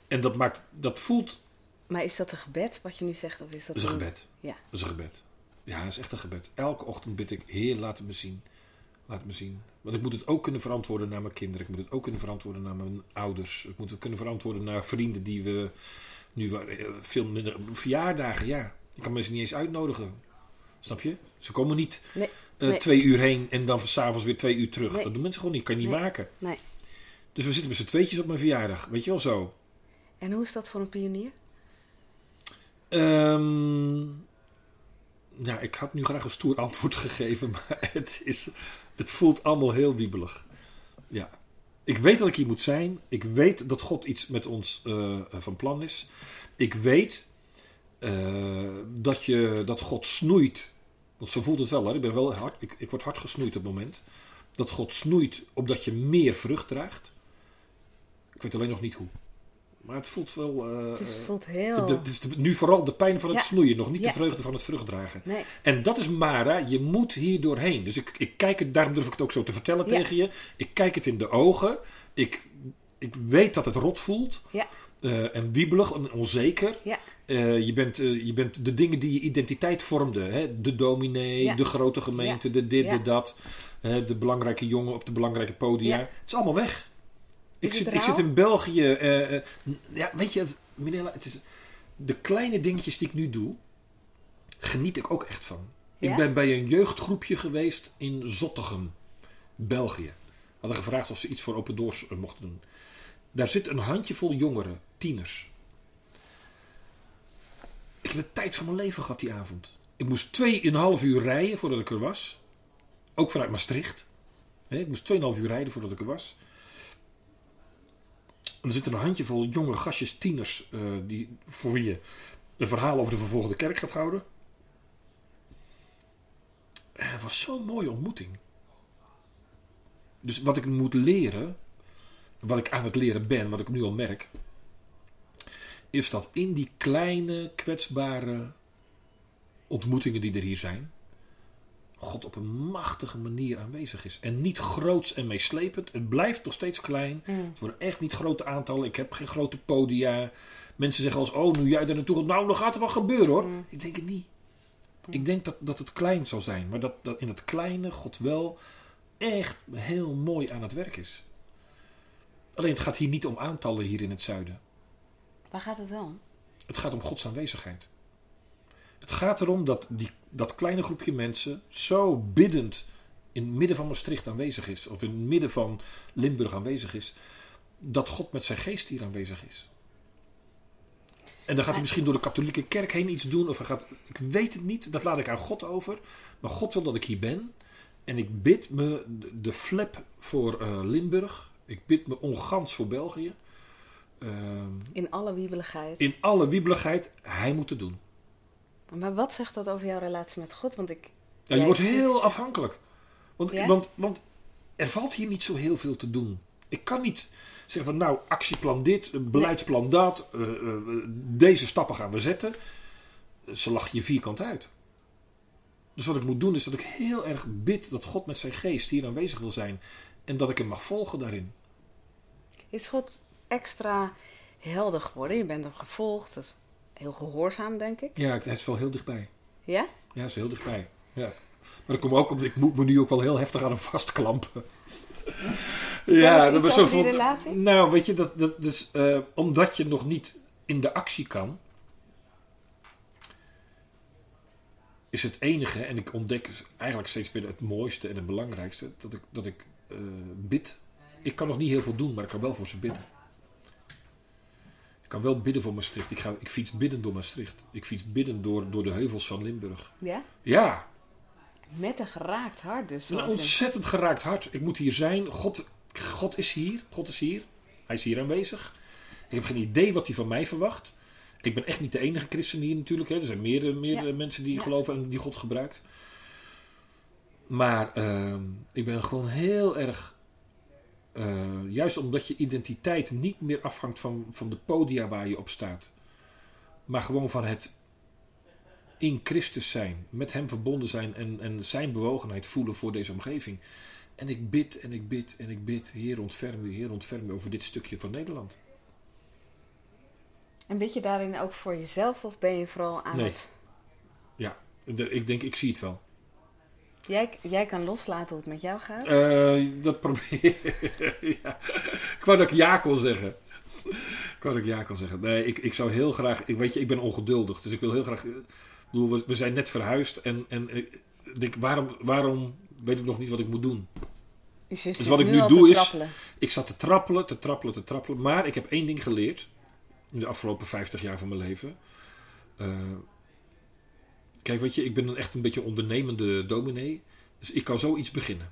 D: En dat maakt, dat voelt,
B: Maar is dat een gebed wat je nu zegt? Of is dat
D: dat is een gebed.
B: Ja.
D: Dat is een gebed. Ja, dat is echt een gebed. Elke ochtend bid ik, Heer, laat het me zien. Laat het me zien. Want ik moet het ook kunnen verantwoorden naar mijn kinderen. Ik moet het ook kunnen verantwoorden naar mijn ouders. Ik moet het kunnen verantwoorden naar vrienden die we nu eh, veel minder... Verjaardagen, ja. Ik kan mensen niet eens uitnodigen. Snap je? Ze komen niet
B: Nee,
D: eh,
B: nee.
D: twee uur heen en dan s'avonds weer twee uur terug.
B: Nee.
D: Dat doen mensen gewoon niet. Kan je niet maken.
B: Nee.
D: Dus we zitten met z'n tweetjes op mijn verjaardag. Weet je wel zo.
B: En hoe is dat voor een pionier?
D: Ehm, ja, ik had nu graag een stoer [LAUGHS] antwoord gegeven, maar het, is, het voelt allemaal heel wiebelig. Ja. Ik weet dat ik hier moet zijn. Ik weet dat God iets met ons uh, van plan is. Ik weet uh, dat, je, dat God snoeit. Want zo voelt het wel. Hè? Ik, ben wel hard, ik, ik word hard gesnoeid op het moment. Dat God snoeit opdat je meer vrucht draagt. Ik weet alleen nog niet hoe. Maar het voelt wel. Uh,
B: het is, voelt heel.
D: het is nu vooral de pijn van het snoeien, nog niet de vreugde van het vruchtdragen.
B: Nee.
D: En dat is Mara, je moet hier doorheen. Dus ik, ik kijk het, daarom durf ik het ook zo te vertellen tegen je. Ik kijk het in de ogen. Ik, ik weet dat het rot voelt.
B: Ja.
D: Uh, en wiebelig en onzeker.
B: Ja.
D: Uh, je, bent, je bent de dingen die je identiteit vormden. Hè? De dominee, de grote gemeente, de dit, de dat. de belangrijke jongen op de belangrijke podia. Het is allemaal weg. Ik zit, ik zit, in België. Uh, uh, ja, weet je, het, Minella, het is, de kleine dingetjes die ik nu doe, geniet ik ook echt van.
B: Ja?
D: Ik ben bij een jeugdgroepje geweest in Zottegem, België. Hadden gevraagd of ze iets voor Open Doors mochten doen. Daar zit een handjevol jongeren, tieners. Ik heb de tijd van mijn leven gehad die avond. Ik moest 2,5 uur rijden voordat ik er was. Ook vanuit Maastricht. Ik moest 2,5 uur rijden voordat ik er was. Er zitten een handjevol jonge gastjes, tieners, uh, die, voor wie je een verhaal over de vervolgde kerk gaat houden. En het was zo'n mooie ontmoeting. Dus wat ik moet leren, wat ik aan het leren ben, wat ik nu al merk, is dat in die kleine, kwetsbare ontmoetingen die er hier zijn, God op een machtige manier aanwezig is. En niet groots en meeslepend. Het blijft nog steeds klein.
B: Mm.
D: Het worden echt niet grote aantallen. Ik heb geen grote podia. Mensen zeggen als, oh, nu jij daar naartoe gaat, nou, dan gaat er wel gebeuren hoor.
B: Mm.
D: Ik denk het niet. Ik denk dat, dat het klein zal zijn. Maar dat, dat in het kleine God wel echt heel mooi aan het werk is. Alleen het gaat hier niet om aantallen hier in het zuiden.
B: Waar gaat het wel om?
D: Het gaat om Gods aanwezigheid. Het gaat erom dat die, dat kleine groepje mensen zo biddend in het midden van Maastricht aanwezig is, of in het midden van Limburg aanwezig is, dat God met zijn geest hier aanwezig is. En dan gaat hij misschien door de katholieke kerk heen iets doen, of hij gaat, ik weet het niet, dat laat ik aan God over. Maar God wil dat ik hier ben. En ik bid me de flap voor uh, Limburg. Ik bid me ongans voor België. Uh,
B: in alle wiebeligheid.
D: In alle wiebeligheid, hij moet het doen.
B: Maar wat zegt dat over jouw relatie met God? Want ik.
D: Ja, je wordt heel afhankelijk. Want,
B: Ja?
D: want, want er valt hier niet zo heel veel te doen. Ik kan niet zeggen van nou, actieplan dit, beleidsplan dat, uh, uh, deze stappen gaan we zetten. Ze lachen je vierkant uit. Dus wat ik moet doen is dat ik heel erg bid dat God met zijn geest hier aanwezig wil zijn. En dat ik hem mag volgen daarin.
B: Is God extra helder geworden? Je bent hem gevolgd. Heel gehoorzaam, denk ik.
D: Ja, hij is wel heel dichtbij.
B: Ja?
D: Ja, hij is heel dichtbij. Ja. Maar dat komt ook omdat ik moet me nu ook wel heel heftig aan hem vastklampen.
B: Ja,
D: dat
B: was
D: zo
B: relatie?
D: Nou, weet je, dat, dat, dus, eh, omdat je nog niet in de actie kan, is het enige, en ik ontdek eigenlijk steeds meer het mooiste en het belangrijkste, dat ik, dat ik eh, bid. Ik kan nog niet heel veel doen, maar ik kan wel voor ze bidden. Ik kan wel bidden voor Maastricht. Ik, ga, ik fiets bidden door Maastricht. Ik fiets bidden door, door de heuvels van Limburg.
B: Ja?
D: Ja,
B: Met een geraakt hart dus.
D: een ontzettend geraakt hart. Ik moet hier zijn. God, God is hier. God is hier. Hij is hier aanwezig. Ik heb geen idee wat hij van mij verwacht. Ik ben echt niet de enige christen hier natuurlijk. Hè. Er zijn meerdere, meerdere
B: Ja.
D: mensen die
B: Ja.
D: geloven en die God gebruikt. Maar ehm, ik ben gewoon heel erg... eh, juist omdat je identiteit niet meer afhangt van, van de podia waar je op staat. Maar gewoon van het in Christus zijn. Met hem verbonden zijn en, en zijn bewogenheid voelen voor deze omgeving. En ik bid en ik bid en ik bid. Heer ontferm u, Heer ontferm u over dit stukje van Nederland.
B: En bid je daarin ook voor jezelf of ben je vooral aan
D: Nee.
B: het...
D: De- Ik denk, ik zie het wel.
B: Jij, jij kan loslaten hoe het met jou gaat?
D: Eh, dat probeer [LAUGHS] ja. Ik wou dat ik ja kon zeggen. Ik wou dat ik ja kon zeggen. Nee, ik, ik zou heel graag... Ik, weet je, ik ben ongeduldig. Dus ik wil heel graag... Bedoel, we, we zijn net verhuisd. En, en ik denk, waarom, waarom weet ik nog niet wat ik moet doen?
B: Dus,
D: wat ik nu doe is-. Ik zat te trappelen, te trappelen, te trappelen. Maar ik heb één ding geleerd. In de afgelopen 50 jaar van mijn leven. Eh, Kijk, weet je, ik ben een echt een beetje ondernemende dominee. Dus ik kan zoiets beginnen.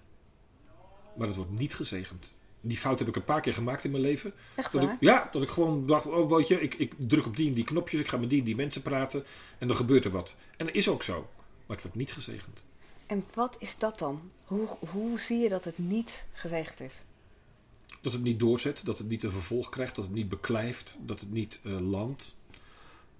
D: Maar het wordt niet gezegend. Die fout heb ik een paar keer gemaakt in mijn leven.
B: Echt
D: Dat ik,
B: waar?
D: ja, dat ik gewoon dacht, oh weet je, ik, ik druk op die en die knopjes, ik ga met die en die mensen praten en dan gebeurt er wat. En dat is ook zo. Maar het wordt niet gezegend.
B: En wat is dat dan? Hoe, hoe zie je dat het niet gezegd is?
D: Dat het niet doorzet, dat het niet een vervolg krijgt, dat het niet beklijft, dat het niet eh, landt.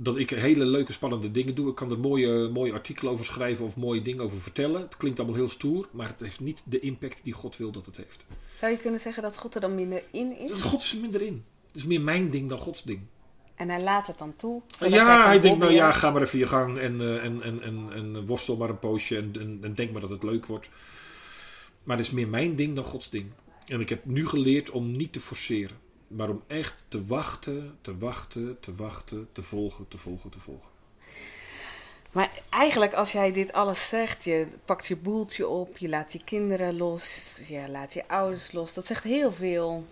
D: Dat ik hele leuke, spannende dingen doe. Ik kan er mooie, mooie artikelen over schrijven of mooie dingen over vertellen. Het klinkt allemaal heel stoer, maar het heeft niet de impact die God wil dat het heeft.
B: Zou je kunnen zeggen dat God er dan minder in is?
D: God is er minder in. Het is meer mijn ding dan Gods ding.
B: En hij laat het dan toe?
D: Ja, hij denkt, nou ja, ga maar even je gang en, eh, en, en, en, en worstel maar een poosje en, en, en denk maar dat het leuk wordt. Maar het is meer mijn ding dan Gods ding. En ik heb nu geleerd om niet te forceren. Maar om echt te wachten, te wachten, te wachten, te volgen, te volgen, te volgen.
B: Maar eigenlijk als jij dit alles zegt, je pakt je boeltje op, je laat je kinderen los, je laat je ouders los. Dat zegt heel veel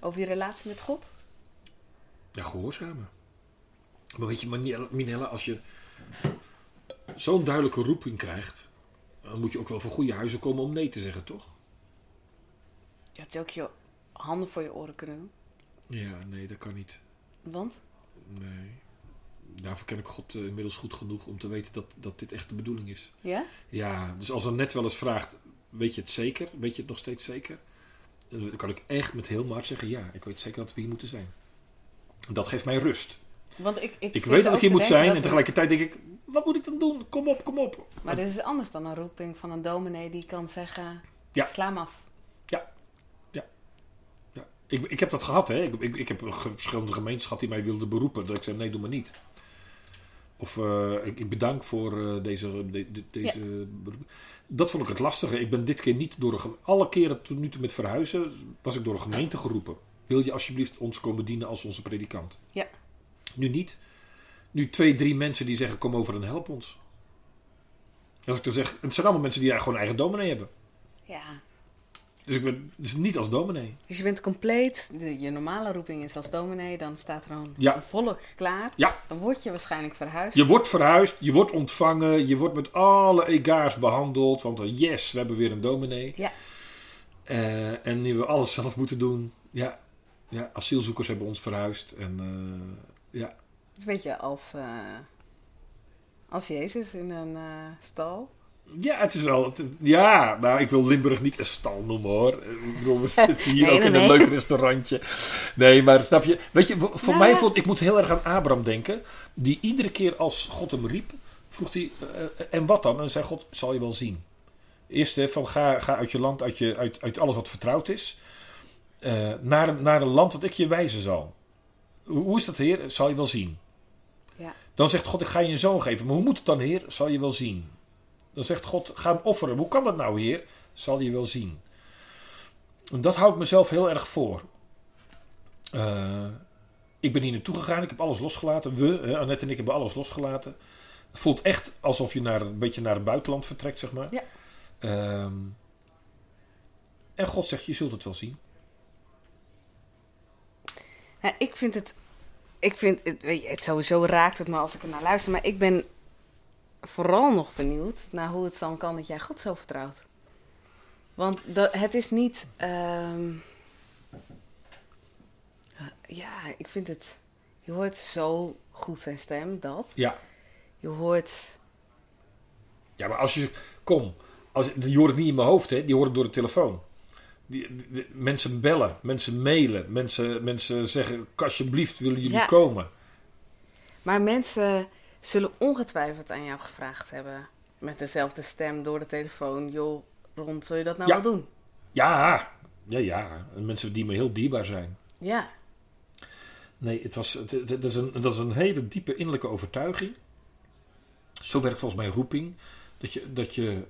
B: over je relatie met God.
D: Ja, gehoorzamen. Maar weet je, Minelle, als je zo'n duidelijke roeping krijgt, dan moet je ook wel voor goede huizen komen om nee te zeggen, toch?
B: Had je ook je handen voor je oren kunnen doen.
D: Ja, nee, dat kan niet.
B: Want?
D: Nee. Daarvoor ken ik God eh, inmiddels goed genoeg om te weten dat, dat dit echt de bedoeling is.
B: Ja?
D: Ja, dus als er net wel eens vraagt, weet je het zeker? Weet je het nog steeds zeker? Dan kan ik echt met heel mijn hart zeggen, ja, ik weet zeker dat we hier moeten zijn. Dat geeft mij rust.
B: Want ik, ik,
D: weet dat ik hier moet zijn en
B: er-
D: tegelijkertijd denk ik, wat moet ik dan doen? Kom op, kom op.
B: Maar dit is anders dan een roeping van een dominee die kan zeggen,
D: Ja.
B: sla hem af.
D: Ik, ik heb dat gehad, hè. Ik, ik, ik heb verschillende gemeentes gehad die mij wilden beroepen. Dat ik zei, nee, doe maar niet. Of eh, ik, ik bedank voor eh, deze, de- de- deze. Dat vond ik het lastige. Ik ben dit keer niet door een Alle keren tot nu toe met verhuizen was ik door een gemeente geroepen. Wil je alsjeblieft ons komen dienen als onze predikant?
B: Ja.
D: Nu niet. Nu twee, drie mensen die zeggen, kom over en help ons. Als ik dan zeg, het zijn allemaal mensen die gewoon eigen dominee hebben.
B: Ja.
D: Dus ik ben dus niet als dominee.
B: Dus je bent compleet, de, je normale roeping is als dominee, dan staat er een,
D: Ja.
B: een volk klaar.
D: Ja.
B: Dan word je waarschijnlijk verhuisd.
D: Je wordt verhuisd, je wordt ontvangen, je wordt met alle egaars behandeld. Want eh, yes, we hebben weer een dominee.
B: Ja.
D: Eh, en nu we alles zelf moeten doen. Ja, ja, asielzoekers hebben ons verhuisd. En eh, ja,
B: Het is een beetje als, als Jezus in een stal.
D: Ja, het is wel. het- ja, nou, ik wil Limburg niet een stal noemen hoor. Ik bedoel, we zitten hier
B: Nee,
D: ook
B: nee,
D: in een leuk restaurantje. Nee, maar snap je? Weet je, voor
B: Nou,
D: mij voelt ik moet heel erg aan Abraham denken. Die iedere keer als God hem riep, vroeg hij: eh, En wat dan? En zei God: Zal je wel zien. Eerst hè, van ga, ga uit je land, uit, je, uit, uit alles wat vertrouwd is, eh, naar, naar een land wat ik je wijzen zal. Hoe, hoe is dat, Heer? Zal je wel zien.
B: Ja.
D: Dan zegt God: Ik ga je een zoon geven. Maar hoe moet het dan, Heer? Zal je wel zien. Dan zegt God: Ga hem offeren. Hoe kan dat nou, Heer? Zal je wel zien. En dat hou ik mezelf heel erg voor. Eh, ik ben hier naartoe gegaan. Ik heb alles losgelaten. We, hè, Annette en ik, hebben alles losgelaten. Het voelt echt alsof je naar, een beetje naar het buitenland vertrekt, zeg maar.
B: Ja.
D: Ehm, en God zegt, je zult het wel zien.
B: Ja, ik vind het, ik vind het, weet je, het sowieso raakt het me als ik er naar luister, maar ik ben vooral nog benieuwd naar hoe het dan kan dat jij God zo vertrouwt. Want dat, het is niet, ehm, ja, ik vind het, je hoort zo goed zijn stem, dat.
D: Ja.
B: Je hoort,
D: Ja, maar als je... Kom. Als, die hoor ik niet in mijn hoofd, hè. Die hoor ik door de telefoon. Die, die- die- mensen bellen. Mensen mailen. Mensen, mensen zeggen... Alsjeblieft, willen jullie
B: Ja.
D: komen?
B: maar mensen zullen ongetwijfeld aan jou gevraagd hebben, met dezelfde stem door de telefoon, joh, Ron, zul je dat nou
D: Ja.
B: wel doen?
D: Ja. Ja, ja. En mensen die me heel dierbaar zijn.
B: Ja.
D: Nee, het was, het, is een, dat is een hele diepe innerlijke overtuiging. Zo werkt volgens mij roeping. Dat je, dat je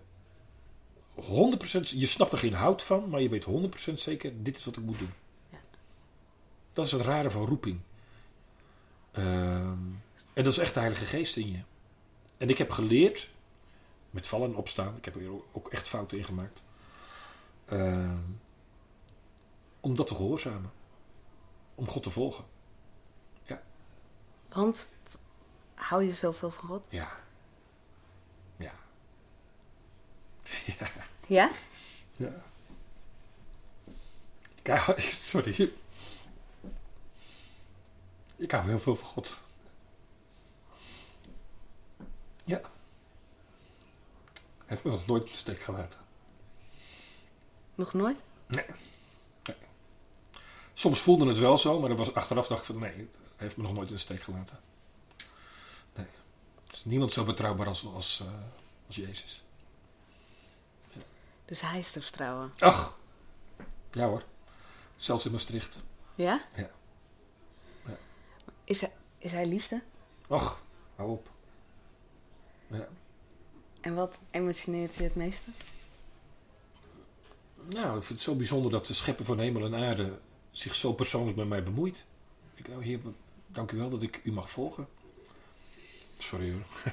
D: 100%, je snapt er geen hout van, maar je weet 100% zeker, dit is wat ik moet doen.
B: Ja.
D: Dat is het rare van roeping. Ehm, en dat is echt de Heilige Geest in je. En ik heb geleerd, met vallen en opstaan, ik heb er ook echt fouten in gemaakt, eh, om dat te gehoorzamen. Om God te volgen. Ja.
B: Want hou je zoveel van God?
D: Ja.
B: Ja. [LAUGHS]
D: ja. Ja? Ja. Ik [LAUGHS] sorry. Ik hou heel veel van God. Heeft me nog nooit in de steek gelaten.
B: Nog nooit?
D: Soms voelde het wel zo, maar er was achteraf dacht ik van nee, hij heeft me nog nooit in de steek gelaten. Nee. Er is niemand zo betrouwbaar als, als, eh, als Jezus.
B: Dus hij is te vertrouwen.
D: Ach. Ja hoor. Zelfs in Maastricht.
B: Ja?
D: Ja. Ja.
B: Is, hij, is hij liefde?
D: Och, hou op. Ja.
B: En wat emotioneert je het meeste?
D: Nou, ik vind het zo bijzonder dat de schepper van hemel en aarde zich zo persoonlijk met mij bemoeit. Ik, oh, heer, dank u wel dat ik u mag volgen. Sorry hoor.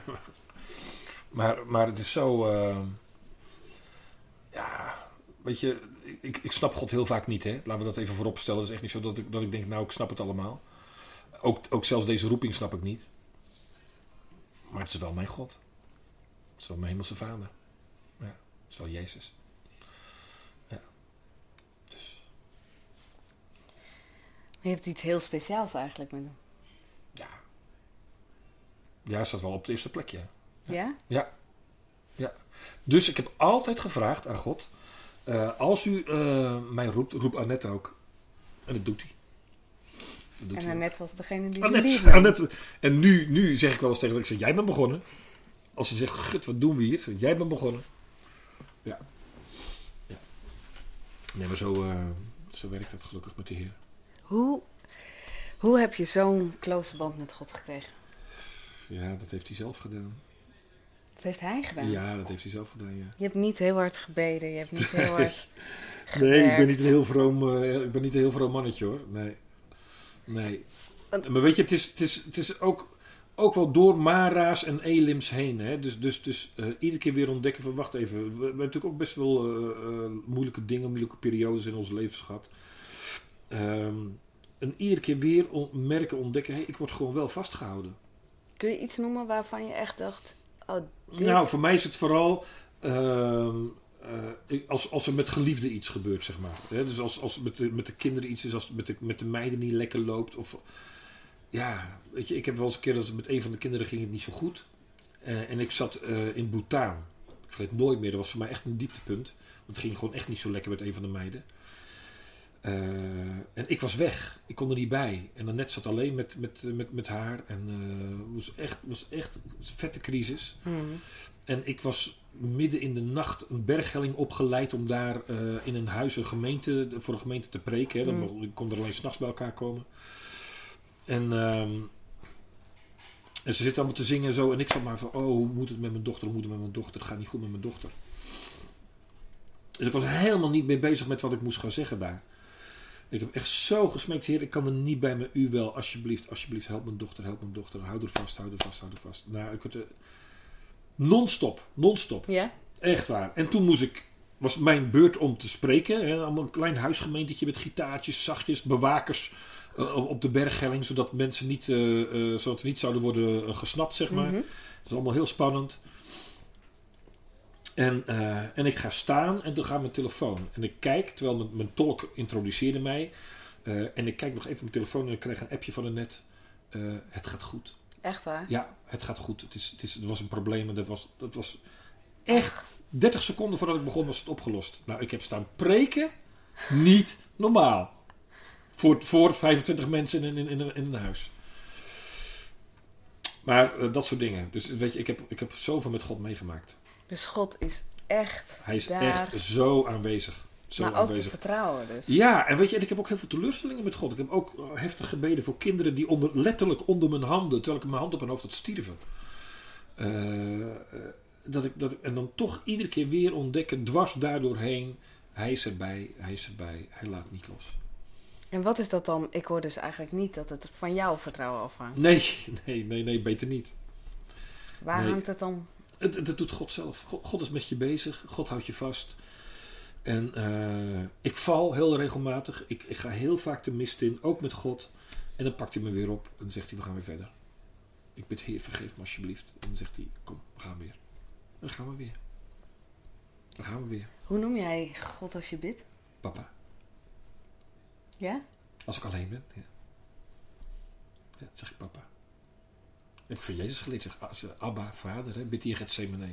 D: [LAUGHS] maar, maar het is zo... eh, ja, weet je, ik, ik snap God heel vaak niet, hè. Laten we dat even voorop stellen. Het is echt niet zo dat ik, dat ik denk, nou, ik snap het allemaal. Ook, ook zelfs deze roeping snap ik niet. Maar het is wel mijn God. Is wel mijn hemelse vader. Ja, is wel Jezus.
B: Je hebt iets heel speciaals eigenlijk met hem.
D: Ja. Ja, hij staat wel op het eerste plekje.
B: Ja?
D: Ja. ja. Dus ik heb altijd gevraagd aan God: eh, als u eh, mij roept, roep Annette ook. En dat doet hij. Dat doet
B: En. Annette was degene die
D: Annette. Annette. En nu, nu zeg ik wel eens tegen haar, ik zeg, jij bent begonnen. Als ze zegt, gut, wat doen we hier? Zeg, jij bent begonnen. Ja. ja. Nee, maar zo, eh, zo werkt het gelukkig met de Heer.
B: Hoe, hoe heb je zo'n close band met God gekregen?
D: Ja, dat heeft hij zelf gedaan.
B: Dat heeft hij gedaan.
D: Ja, dat heeft hij zelf gedaan, ja.
B: Je hebt niet heel hard gebeden. Je hebt niet heel [LAUGHS] hard
D: Nee, ik ben niet een heel vroom, eh, ik ben niet een heel vroom mannetje hoor. Nee. Nee. Maar weet je, het is, het is, het is ook, ook wel door Mara's en Elims heen. Hè? Dus, dus, dus eh, iedere keer weer ontdekken van, wacht even. We, we hebben natuurlijk ook best wel eh, eh, moeilijke dingen, moeilijke periodes in ons leven gehad. Ehm, en iedere keer weer on- merken, ontdekken, hey, ik word gewoon wel vastgehouden.
B: Kun je iets noemen waarvan je echt dacht... Oh, dit...
D: Nou, voor mij is het vooral ehm, eh, als, als er met geliefden iets gebeurt, zeg maar. Hè, dus als, als met, de, met de kinderen iets is, als het met de, met de meiden niet lekker loopt. Of, ja, weet je, ik heb wel eens een keer dat met een van de kinderen ging het niet zo goed. Eh, en ik zat eh, in Bhutan. Ik vergeet nooit meer, dat was voor mij echt een dieptepunt. Want het ging gewoon echt niet zo lekker met een van de meiden. Eh, en ik was weg. Ik kon er niet bij. En dan net zat alleen met, met, met, met haar. En het was echt, was echt een vette crisis.
B: Hmm.
D: En ik was midden in de nacht een berghelling opgeleid om daar in een huis een gemeente, voor een gemeente te preken. Hè. Dan
B: Mm.
D: mo- ik kon er alleen s'nachts bij elkaar komen. En, ehm, en ze zitten allemaal te zingen en zo. En ik zat maar van, oh, hoe moet het met mijn dochter? Hoe moet het met mijn dochter? Het gaat niet goed met mijn dochter. Dus ik was helemaal niet mee bezig met wat ik moest gaan zeggen daar. Ik heb echt zo gesmeekt, heer, ik kan er niet bij, maar u wel. Alsjeblieft, alsjeblieft, help mijn dochter, help mijn dochter. Hou er vast, hou er vast, hou er vast. Nou, ik werd er non-stop, non-stop.
B: Ja?
D: Echt waar. En toen moest ik, was mijn beurt om te spreken. Hè, allemaal een klein huisgemeentetje met gitaartjes, zachtjes, bewakers op de berghelling, zodat mensen niet, eh, eh, zodat we niet zouden worden eh, gesnapt, zeg maar.
B: Mhm.
D: Het is allemaal heel spannend. En, eh, en ik ga staan en dan gaat mijn telefoon. En ik kijk, terwijl mijn, mijn tolk introduceerde mij. eh, en ik kijk nog even op mijn telefoon en ik krijg een appje van een net. eh, het gaat goed.
B: Echt waar?
D: Ja, het gaat goed. Het, is, het, is, het was een probleem en dat was, dat was echt 30 seconden voordat ik begon was het opgelost. Nou, ik heb staan preken. Niet normaal. Voor, voor 25 mensen in, in, in, in een huis. Maar eh, dat soort dingen. Dus weet je, ik heb, ik heb zoveel met God meegemaakt.
B: Dus God is echt
D: Hij is
B: daar.
D: echt zo aanwezig. Zo
B: maar ook te vertrouwen dus.
D: Ja, en weet je, en ik heb ook heel veel teleurstellingen met God. Ik heb ook heftig gebeden voor kinderen die onder, letterlijk onder mijn handen, terwijl ik mijn hand op mijn hoofd had, stierven. Eh, eh, dat ik, dat en dan toch iedere keer weer ontdekken, dwars daardoorheen, hij is erbij, hij is erbij, hij laat niet los.
B: En wat is dat dan? Ik hoor dus eigenlijk niet dat het van jouw vertrouwen afhangt.
D: Nee, nee, nee, nee, beter niet.
B: Waar
D: Nee.
B: hangt het dan?
D: Het, het, het doet God zelf. God, God is met je bezig, God houdt je vast. En eh, ik val heel regelmatig. Ik, ik ga heel vaak de mist in, ook met God. En dan pakt hij me weer op en dan zegt hij, we gaan weer verder. Ik bid, Heer, vergeef me alsjeblieft. En dan zegt hij, kom, we gaan weer. En dan gaan we weer. Daar gaan we weer.
B: Hoe noem jij God als je bidt?
D: Papa.
B: Ja?
D: Als ik alleen ben. Ja. Ja, zeg ik papa. Heb ik van Jezus geleerd. Zeg, als, Abba, vader, hè, bid hier Gethsemane.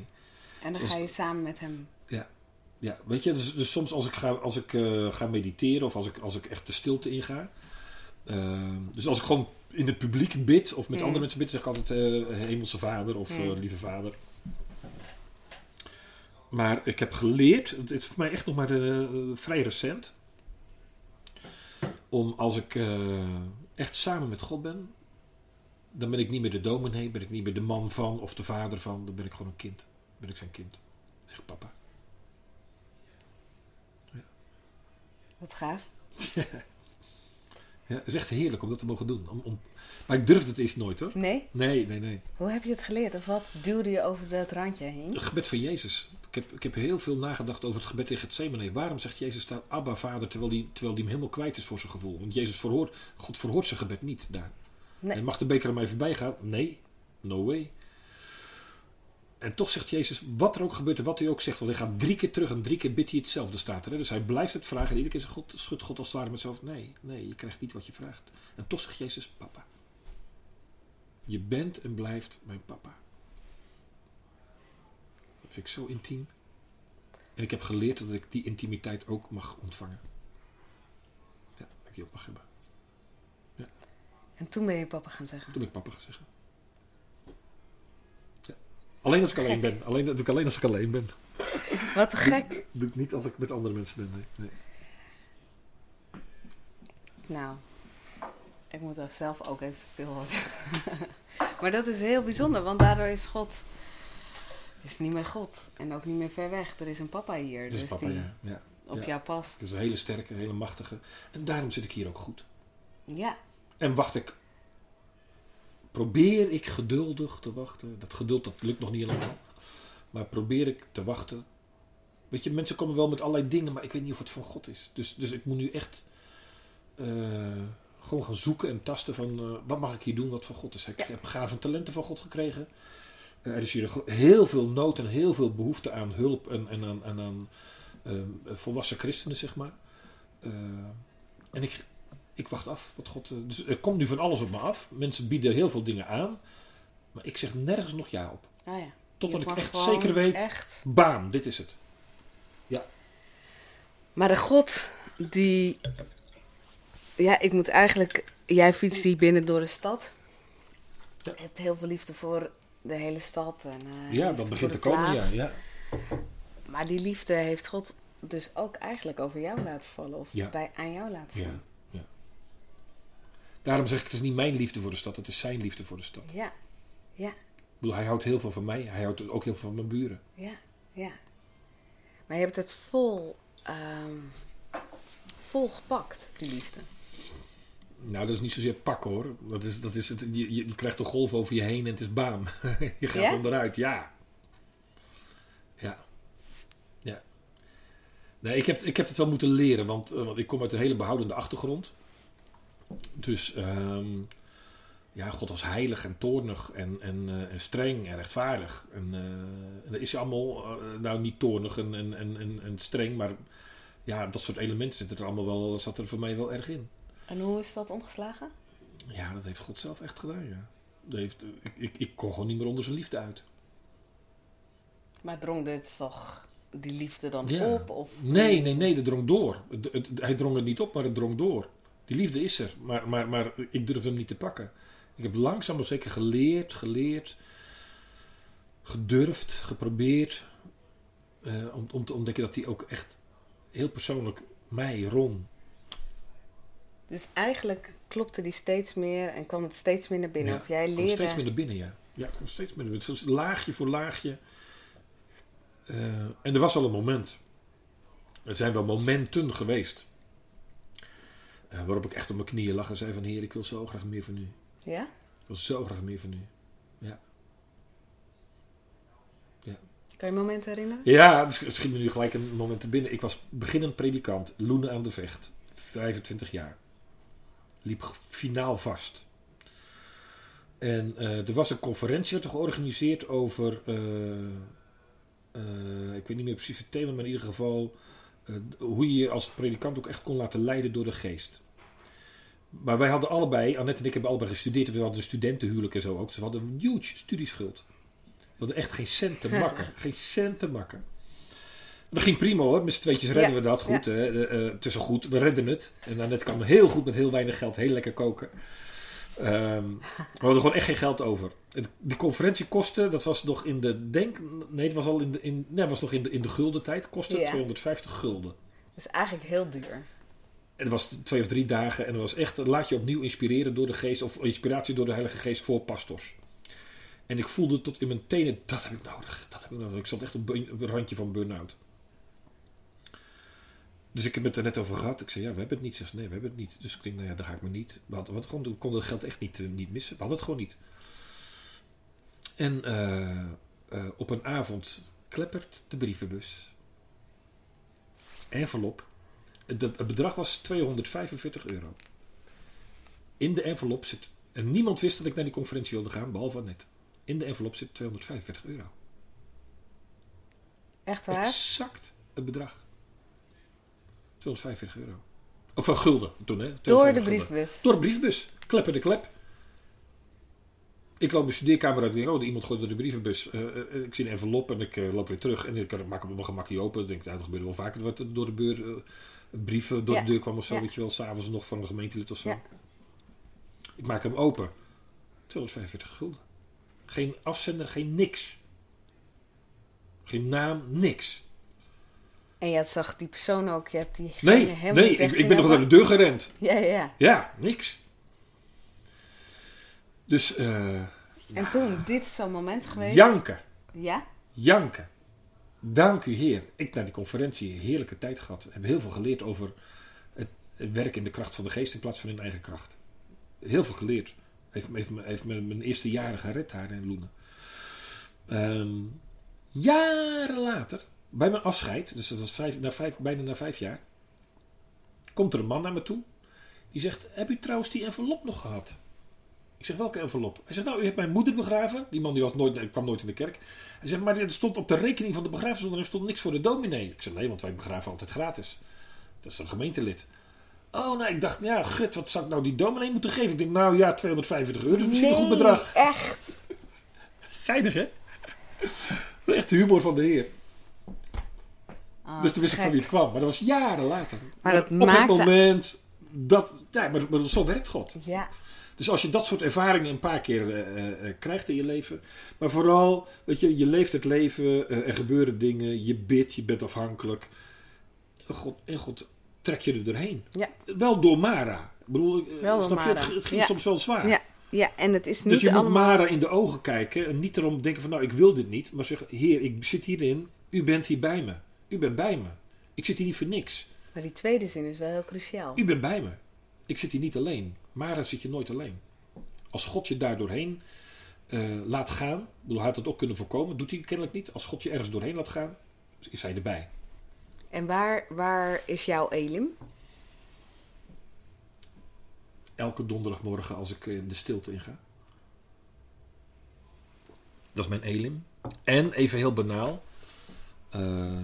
B: En dan ga je samen met hem.
D: Ja, weet je, dus, dus soms als ik, ga, als ik eh, ga mediteren of als ik, als ik echt de stilte inga. eh, dus als ik gewoon in het publiek bid of met
B: Mm.
D: andere mensen bid, zeg ik altijd eh, Hemelse Vader of
B: Mm.
D: eh, Lieve Vader. Maar ik heb geleerd, het is voor mij echt nog maar vrij recent, om als ik eh, echt samen met God ben, dan ben ik niet meer de dominee, ben ik niet meer de man van of de vader van, dan ben ik gewoon een kind. Dan ben ik zijn kind. Dan zeg ik papa.
B: Wat gaaf. [LAUGHS]
D: Ja, het is echt heerlijk om dat te mogen doen. Om, om... Maar ik durfde het eerst nooit hoor.
B: Nee?
D: Nee, nee, nee.
B: Hoe heb je het geleerd? Of wat duwde je over dat randje heen?
D: Het gebed van Jezus. Ik heb, ik heb heel veel nagedacht over het gebed in Gethsemane. Waarom zegt Jezus daar Abba, vader, terwijl hij terwijl die hem helemaal kwijt is voor zijn gevoel? Want Jezus verhoort, God verhoort zijn gebed niet daar.
B: Nee.
D: En mag de beker aan mij voorbij gaan? Nee, no way. En toch zegt Jezus, wat er ook gebeurt en wat hij ook zegt, want hij gaat drie keer terug en drie keer bidt hij hetzelfde, staat er. Hè? Dus hij blijft het vragen en iedere keer zegt God, schudt God als het ware met zijn hoofd. Nee, nee, je krijgt niet wat je vraagt. En toch zegt Jezus, papa. Je bent en blijft mijn papa. Dat vind ik zo intiem. En ik heb geleerd dat ik die intimiteit ook mag ontvangen. Ja, dat ik die ook mag hebben.
B: En toen ben je papa gaan zeggen.
D: Toen ben ik papa gaan zeggen. Alleen als ik alleen ben. Alleen, dat doe ik alleen als ik alleen ben.
B: Wat gek.
D: doe ik niet als ik met andere mensen ben. Nee. nee.
B: Nou, ik moet er zelf ook even stil worden. [LAUGHS] maar dat is heel bijzonder, want daardoor is God is niet meer God en ook niet meer ver weg. Er is een papa hier, dus
D: papa,
B: die
D: ja. ja.
B: op
D: ja.
B: jou past.
D: Is een hele sterke, hele machtige. En daarom zit ik hier ook goed.
B: Ja,
D: En wacht ik. Probeer ik geduldig te wachten. Dat geduld dat lukt nog niet helemaal. Maar probeer ik te wachten. Weet je, mensen komen wel met allerlei dingen, maar ik weet niet of het van God is. Dus, dus ik moet nu echt eh, gewoon gaan zoeken en tasten van eh, wat mag ik hier doen wat van God is. Ik
B: Ja.
D: heb gaven en talenten van God gekregen. Eh, er is hier heel veel nood en heel veel behoefte aan hulp en, en aan, en aan volwassen christenen, zeg maar. En ik, ik wacht af wat God. eh, Dus er komt nu van alles op me af. Mensen bieden heel veel dingen aan. Maar ik zeg nergens nog ja op.
B: ah ja.
D: Totdat ik echt zeker weet.
B: Echt.
D: Bam, dit is het.
B: Maar de God die. Ja, ik moet eigenlijk. Jij fietst hier binnen door de stad.
D: Ja.
B: Je hebt heel veel liefde voor de hele stad. En, eh,
D: ja, dat begint te komen. Ja, ja.
B: Maar die liefde heeft God dus ook eigenlijk over jou laten vallen. Of
D: Ja.
B: bij, aan jou laten
D: Ja,
B: zien.
D: ja. Daarom zeg ik, het is niet mijn liefde voor de stad, het is zijn liefde voor de stad.
B: Ja, ja,
D: Ik bedoel, hij houdt heel veel van mij, hij houdt ook heel veel van mijn buren.
B: ja, ja. Maar je hebt het vol, ehm, vol gepakt, die liefde.
D: Nou, dat is niet zozeer pakken hoor. Dat is, dat is het, je, krijgt een golf over je heen en het is bam. [LAUGHS] je gaat
B: Ja?
D: onderuit, ja. Ja. Ja. Nee, ik heb, ik heb het wel moeten leren, want, eh, want ik kom uit een hele behoudende achtergrond. Dus, ehm, ja, God was heilig en toornig en, en, eh, en streng en rechtvaardig. En, eh, dat is hij allemaal, eh, nou niet toornig en, en, en, en, en streng, maar ja, dat soort elementen zitten er allemaal wel, zat er voor mij wel erg in.
B: En hoe is dat omgeslagen?
D: Ja, dat heeft God zelf echt gedaan, ja. Dat heeft, ik, ik, ik kon gewoon niet meer onder zijn liefde uit.
B: Maar drong dit toch die liefde dan
D: Ja.
B: op? Of
D: Nee, nee, nee, dat drong door. Het, het- hij drong het niet op, maar het drong door. Die liefde is er, maar, maar, maar ik durf hem niet te pakken. Ik heb langzaam maar zeker geleerd, geleerd, gedurfd, geprobeerd. eh, om, om te ontdekken dat hij ook echt heel persoonlijk mij, Ron.
B: Dus eigenlijk klopte die steeds meer en kwam het steeds meer naar binnen.
D: Ja,
B: of jij leerde...
D: steeds meer naar binnen, ja. Ja, het komt steeds meer naar binnen. Zoals laagje voor laagje. Eh, en er was al een moment. Er zijn wel momenten geweest. Eh, waarop ik echt op mijn knieën lag en zei van... Heer, ik wil zo graag meer van u.
B: Ja?
D: Ik wil zo graag meer van u.
B: Kan je momenten herinneren?
D: Ja, het sch- schiet me nu gelijk een moment te binnen. Ik was beginnend predikant. Loenen aan de Vecht. 25 jaar. Liep finaal vast. En eh, er was een conferentie werd er georganiseerd over eh, ik weet niet meer precies het thema, maar in ieder geval hoe je je als predikant ook echt kon laten leiden door de geest. Maar wij hadden allebei, Annette en ik hebben allebei gestudeerd. We hadden een studentenhuwelijk en zo ook. Dus we hadden een huge studieschuld. We hadden echt geen cent te [LAUGHS] makken. geen cent te makken. Dat ging prima hoor. Met z'n tweetjes redden
B: Ja,
D: we dat goed. hè. Eh, het is goed. We redden het. En Annette kan heel goed met heel weinig geld heel lekker koken. Ehm, we hadden gewoon echt geen geld over. Het- Die conferentiekosten, dat was nog in de denk... Nee, het was al in de, in, nee, was nog in de, in de gulden tijd. Kostte
B: Ja.
D: 250 gulden.
B: Dus eigenlijk heel duur.
D: En het was twee of drie dagen. En het was echt, laat je opnieuw inspireren door de geest. Of inspiratie door de Heilige Geest voor pastors. En ik voelde tot in mijn tenen, dat heb ik nodig. Dat heb ik nodig. Ik zat echt op een randje van burn-out. Dus ik heb het er net over gehad. Ik zei, ja, we hebben het niet. Ze zei, nee, we hebben het niet. Dus ik denk, nou ja, dan ga ik maar niet. We hadden, wat, gewoon, konden het geld echt niet, eh, niet missen. We hadden het gewoon niet. En eh, eh, op een avond kleppert de brievenbus. Envelop. Het, het bedrag was 245 euro. In de envelop zit... En niemand wist dat ik naar die conferentie wilde gaan, behalve net. In de envelop zit 245 euro.
B: Echt waar?
D: Exact het bedrag. 245 euro. Of van gulden toen, hè?
B: Door de
D: 245 gulden.
B: briefbus.
D: Door de brievenbus. Klepper de klep. Ik loop mijn studeerkamer uit en denk, oh, iemand gooit door de brievenbus. Eh, eh, ik zie een envelop en ik eh, loop weer terug. En ik eh, maak hem op mijn gemakje open. Ik denk, nou, dat gebeurde wel vaker. Dat door de beur, eh, brieven door
B: Ja.
D: de deur kwam of zo.
B: Ja.
D: Weet je wel, s'avonds nog van een gemeentelid of zo.
B: Ja.
D: Ik maak hem open. 245 gulden. Geen afzender, geen niks. Geen naam, niks.
B: En je zag die persoon ook. Je hebt die
D: Nee,
B: helemaal
D: nee ik, ik ben nog naar de deur gerend.
B: Ja, ja.
D: Ja, niks. Dus, eh
B: En toen, dit is zo'n moment geweest.
D: janken.
B: Ja?
D: Janken. Dank u Heer. Ik naar die conferentie een heerlijke tijd gehad. Heb heel veel geleerd over het, het werk in de kracht van de geest in plaats van in eigen kracht. Heel veel geleerd. Heeft, heeft, mijn eerste jaren gered daar in Loenen. Ehm, jaren later, bij mijn afscheid, dus dat was vijf, na vijf, bijna na vijf jaar, komt er een man naar me toe. Die zegt, heb u trouwens die envelop nog gehad? Ik zeg, welke envelop? Hij zegt, nou, u hebt mijn moeder begraven. Die man die was nooit, kwam nooit in de kerk. Hij zegt, maar er stond op de rekening van de begrafenisondernemer stond niks voor de dominee. Ik zeg, nee, want wij begraven altijd gratis. Dat is een gemeentelid. Oh, nou, ik dacht, ja, gut, wat zou ik nou die dominee moeten geven? Ik denk, nou ja, 245 euro is misschien een goed bedrag.
B: echt.
D: Geinig, hè? [LAUGHS] Echt de humor van de heer.
B: Ah,
D: dus toen wist ik van wie het kwam. Maar dat was jaren later.
B: Maar dat
D: Op
B: maakte-
D: het moment dat... Ja, maar, maar zo werkt God.
B: Ja,
D: Dus als je dat soort ervaringen een paar keer eh, eh, eh, krijgt in je leven. Maar vooral, weet je, je leeft het leven. eh, er gebeuren dingen. Je bidt, je bent afhankelijk. God, en God trek je er doorheen.
B: Ja.
D: Wel door Mara. Ik bedoel,
B: Wel
D: snap je? Het, het ging
B: Ja.
D: soms wel zwaar.
B: ja, ja, en het is niet
D: Dus je moet
B: allemaal...
D: Mara in de ogen kijken. En niet erom denken van, nou, ik wil dit niet. Maar zeggen, heer, ik zit hierin. U bent hier bij me. U bent bij me. Ik zit hier niet voor niks.
B: Maar die tweede zin is wel heel cruciaal.
D: U bent bij me. Ik zit hier niet alleen. Mara zit je nooit alleen. Als God je daar doorheen eh, laat gaan. Ik bedoel, hij had het ook kunnen voorkomen. Doet hij kennelijk niet. Als God je ergens doorheen laat gaan, is hij erbij.
B: En waar, waar is jouw Elim?
D: Elke donderdagmorgen als ik in de stilte inga. Dat is mijn elim. En even heel banaal. eh,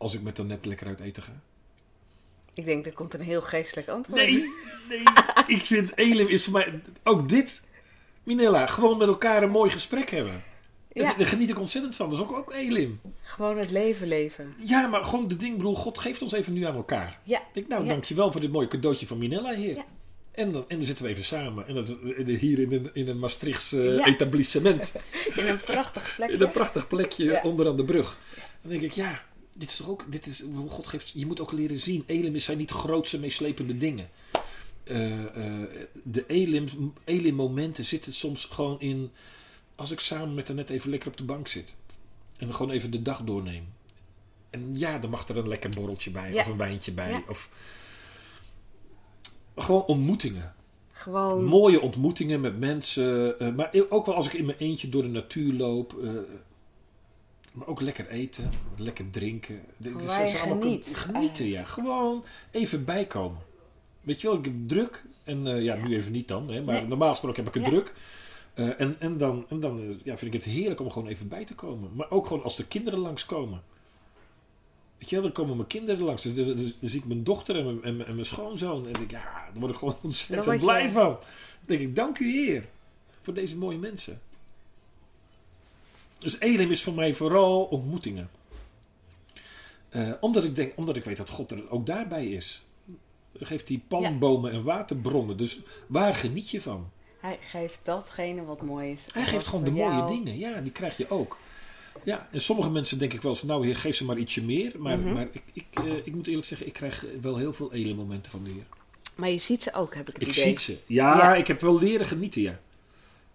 D: als ik met dan net lekker uit eten ga.
B: Ik denk, er komt een heel geestelijk antwoord.
D: Nee, nee. [LAUGHS] ik vind elim is voor mij... Ook dit. Minella, gewoon met elkaar een mooi gesprek hebben.
B: Ja,
D: Daar geniet ik ontzettend van. Dat is ook, ook elim.
B: gewoon het leven leven.
D: Ja, maar gewoon de ding, ik bedoel, God geeft ons even nu aan elkaar.
B: Ja,
D: Ik denk, nou,
B: Ja.
D: dankjewel voor dit mooie cadeautje van Minella, heer.
B: Ja.
D: En, dan, en dan zitten we even samen. En dat, eh, hier in een, in een Maastrichts eh,
B: Ja.
D: etablissement. [LAUGHS]
B: in een prachtig plekje.
D: In een prachtig plekje
B: Ja.
D: onder aan de brug. Dan denk ik, ja, dit is toch ook, dit is, God geeft, je moet ook leren zien. Elim zijn niet de grootste, meeslepende dingen. Eh, eh, de elim, elim momenten zitten soms gewoon in, als ik samen met haar net even lekker op de bank zit. En gewoon even de dag doorneem. En ja, dan mag er een lekker borreltje bij,
B: Ja.
D: of een wijntje bij.
B: Ja.
D: Of, gewoon ontmoetingen.
B: Gewoon,
D: Mooie ontmoetingen met mensen. eh, maar ook wel als ik in mijn eentje door de natuur loop. Maar ook lekker eten, lekker drinken. Dit is- allemaal
B: geniet.
D: Genieten, ja. Gewoon even bijkomen. Weet je wel, ik heb druk. En eh, ja, nu even niet dan. Hè, maar
B: Nee.
D: normaal gesproken heb ik het
B: Ja.
D: druk. Eh, en, en dan, en dan eh, ja, vind ik het heerlijk om gewoon even bij te komen. Maar ook gewoon als de kinderen langskomen. Weet je wel, dan komen mijn kinderen langs. Dus, dus- dus- dan zie ik mijn dochter en mijn, en en mijn schoonzoon. En dan denk ik, ja, daar word ik gewoon [LAUGHS] ontzettend
B: je-
D: blij van. Dan denk ik, dank u Heer. Voor deze mooie mensen. Dus Elim is voor mij vooral ontmoetingen. Eh, omdat ik denk, omdat ik weet dat God er ook daarbij is. Geeft hij palmbomen en waterbronnen. Dus waar geniet je van?
B: Hij geeft datgene wat mooi is.
D: Hij geeft gewoon de mooie
B: jou-
D: dingen. Ja, die krijg je ook. Ja, en sommige mensen denk ik wel eens, nou heer, geef ze maar ietsje meer. Maar,
B: Mhm.
D: maar ik, ik, eh, ik moet eerlijk zeggen, ik krijg wel heel veel elementen van de heer.
B: Maar je ziet ze ook, heb ik het
D: Ik
B: idee.
D: zie ze. Ja,
B: Ja.
D: ik heb wel leren genieten, ja.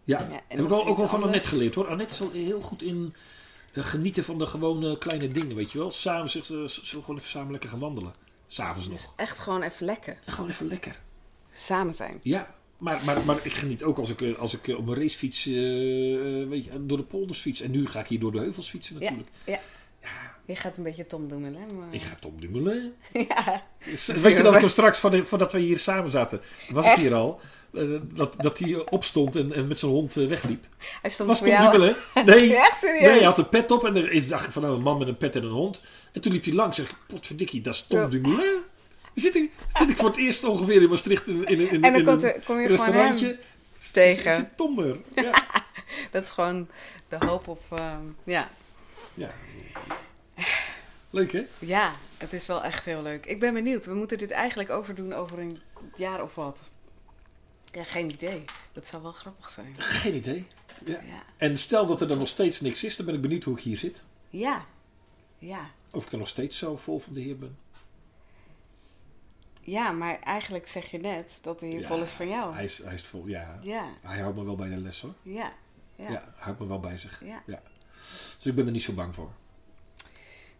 D: Ja,
B: en
D: heb ik ook wel van. Annette geleerd hoor. Annette is al heel goed in eh, genieten van de gewone kleine dingen, weet je wel. Samen ze, ze zullen gewoon even samen lekker gaan wandelen. S'avonds
B: Dus
D: nog.
B: echt gewoon even lekker.
D: En gewoon even lekker.
B: Samen zijn.
D: Ja, maar, maar, maar ik geniet ook als ik, eh, als ik eh, op mijn racefiets eh, eh, weet je, door de polders fiets. En nu ga ik hier door de heuvels fietsen natuurlijk.
B: ja.
D: Ja,
B: Je gaat een beetje Tom doen, hè? Maar...
D: ik ga Tom Dumoulin. [LAUGHS]
B: Ja.
D: Weet je dat ik hem straks, voordat we hier samen zaten, was ik
B: Echt?
D: hier al. eh, dat, dat hij opstond en, en met zijn hond eh, wegliep.
B: Hij stond
D: Was Tom
B: jou...
D: Dumoulin? Nee, [LAUGHS]
B: Echt
D: nee, hij had een pet op en er dacht ik van nou, een man met een pet en een hond. En toen liep hij langs en zeg ik, potverdikkie, dat is Tom
B: Ja.
D: Dumoulin. Zit ik, zit ik voor het eerst ongeveer in Maastricht in, in, in, in,
B: En dan
D: in
B: komt
D: een
B: er- kom je
D: restaurantje.
B: tegen.
D: Zit Tom er. Ja. [LAUGHS]
B: Dat is gewoon de hoop op... ehm, ja.
D: ja. Leuk hè?
B: ja, het is wel echt heel leuk. Ik ben benieuwd. We moeten dit eigenlijk overdoen over een jaar of wat. Ja, geen idee. Dat zou wel grappig zijn.
D: Geen idee. Ja.
B: Ja.
D: En stel dat er dan nog steeds niks is, dan ben ik benieuwd hoe ik hier zit.
B: Ja. Ja.
D: Of ik er nog steeds zo vol van de Heer ben.
B: Ja, maar eigenlijk zeg je net dat hij
D: Ja,
B: vol is van jou.
D: Hij is, hij is vol, ja.
B: Ja.
D: Hij houdt me wel bij de les hoor.
B: Ja.
D: Ja,
B: Ja.
D: hij houdt me wel bij zich.
B: Ja.
D: Dus ik ben er niet zo bang voor.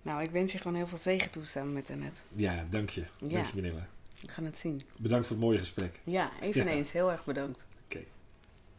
B: Nou, ik wens je gewoon heel veel zegen toe samen met Annette.
D: Ja, dank je.
B: Ja.
D: Dank je, Manila.
B: We gaan het zien.
D: Bedankt voor het mooie gesprek.
B: Ja, eveneens. Heel erg bedankt.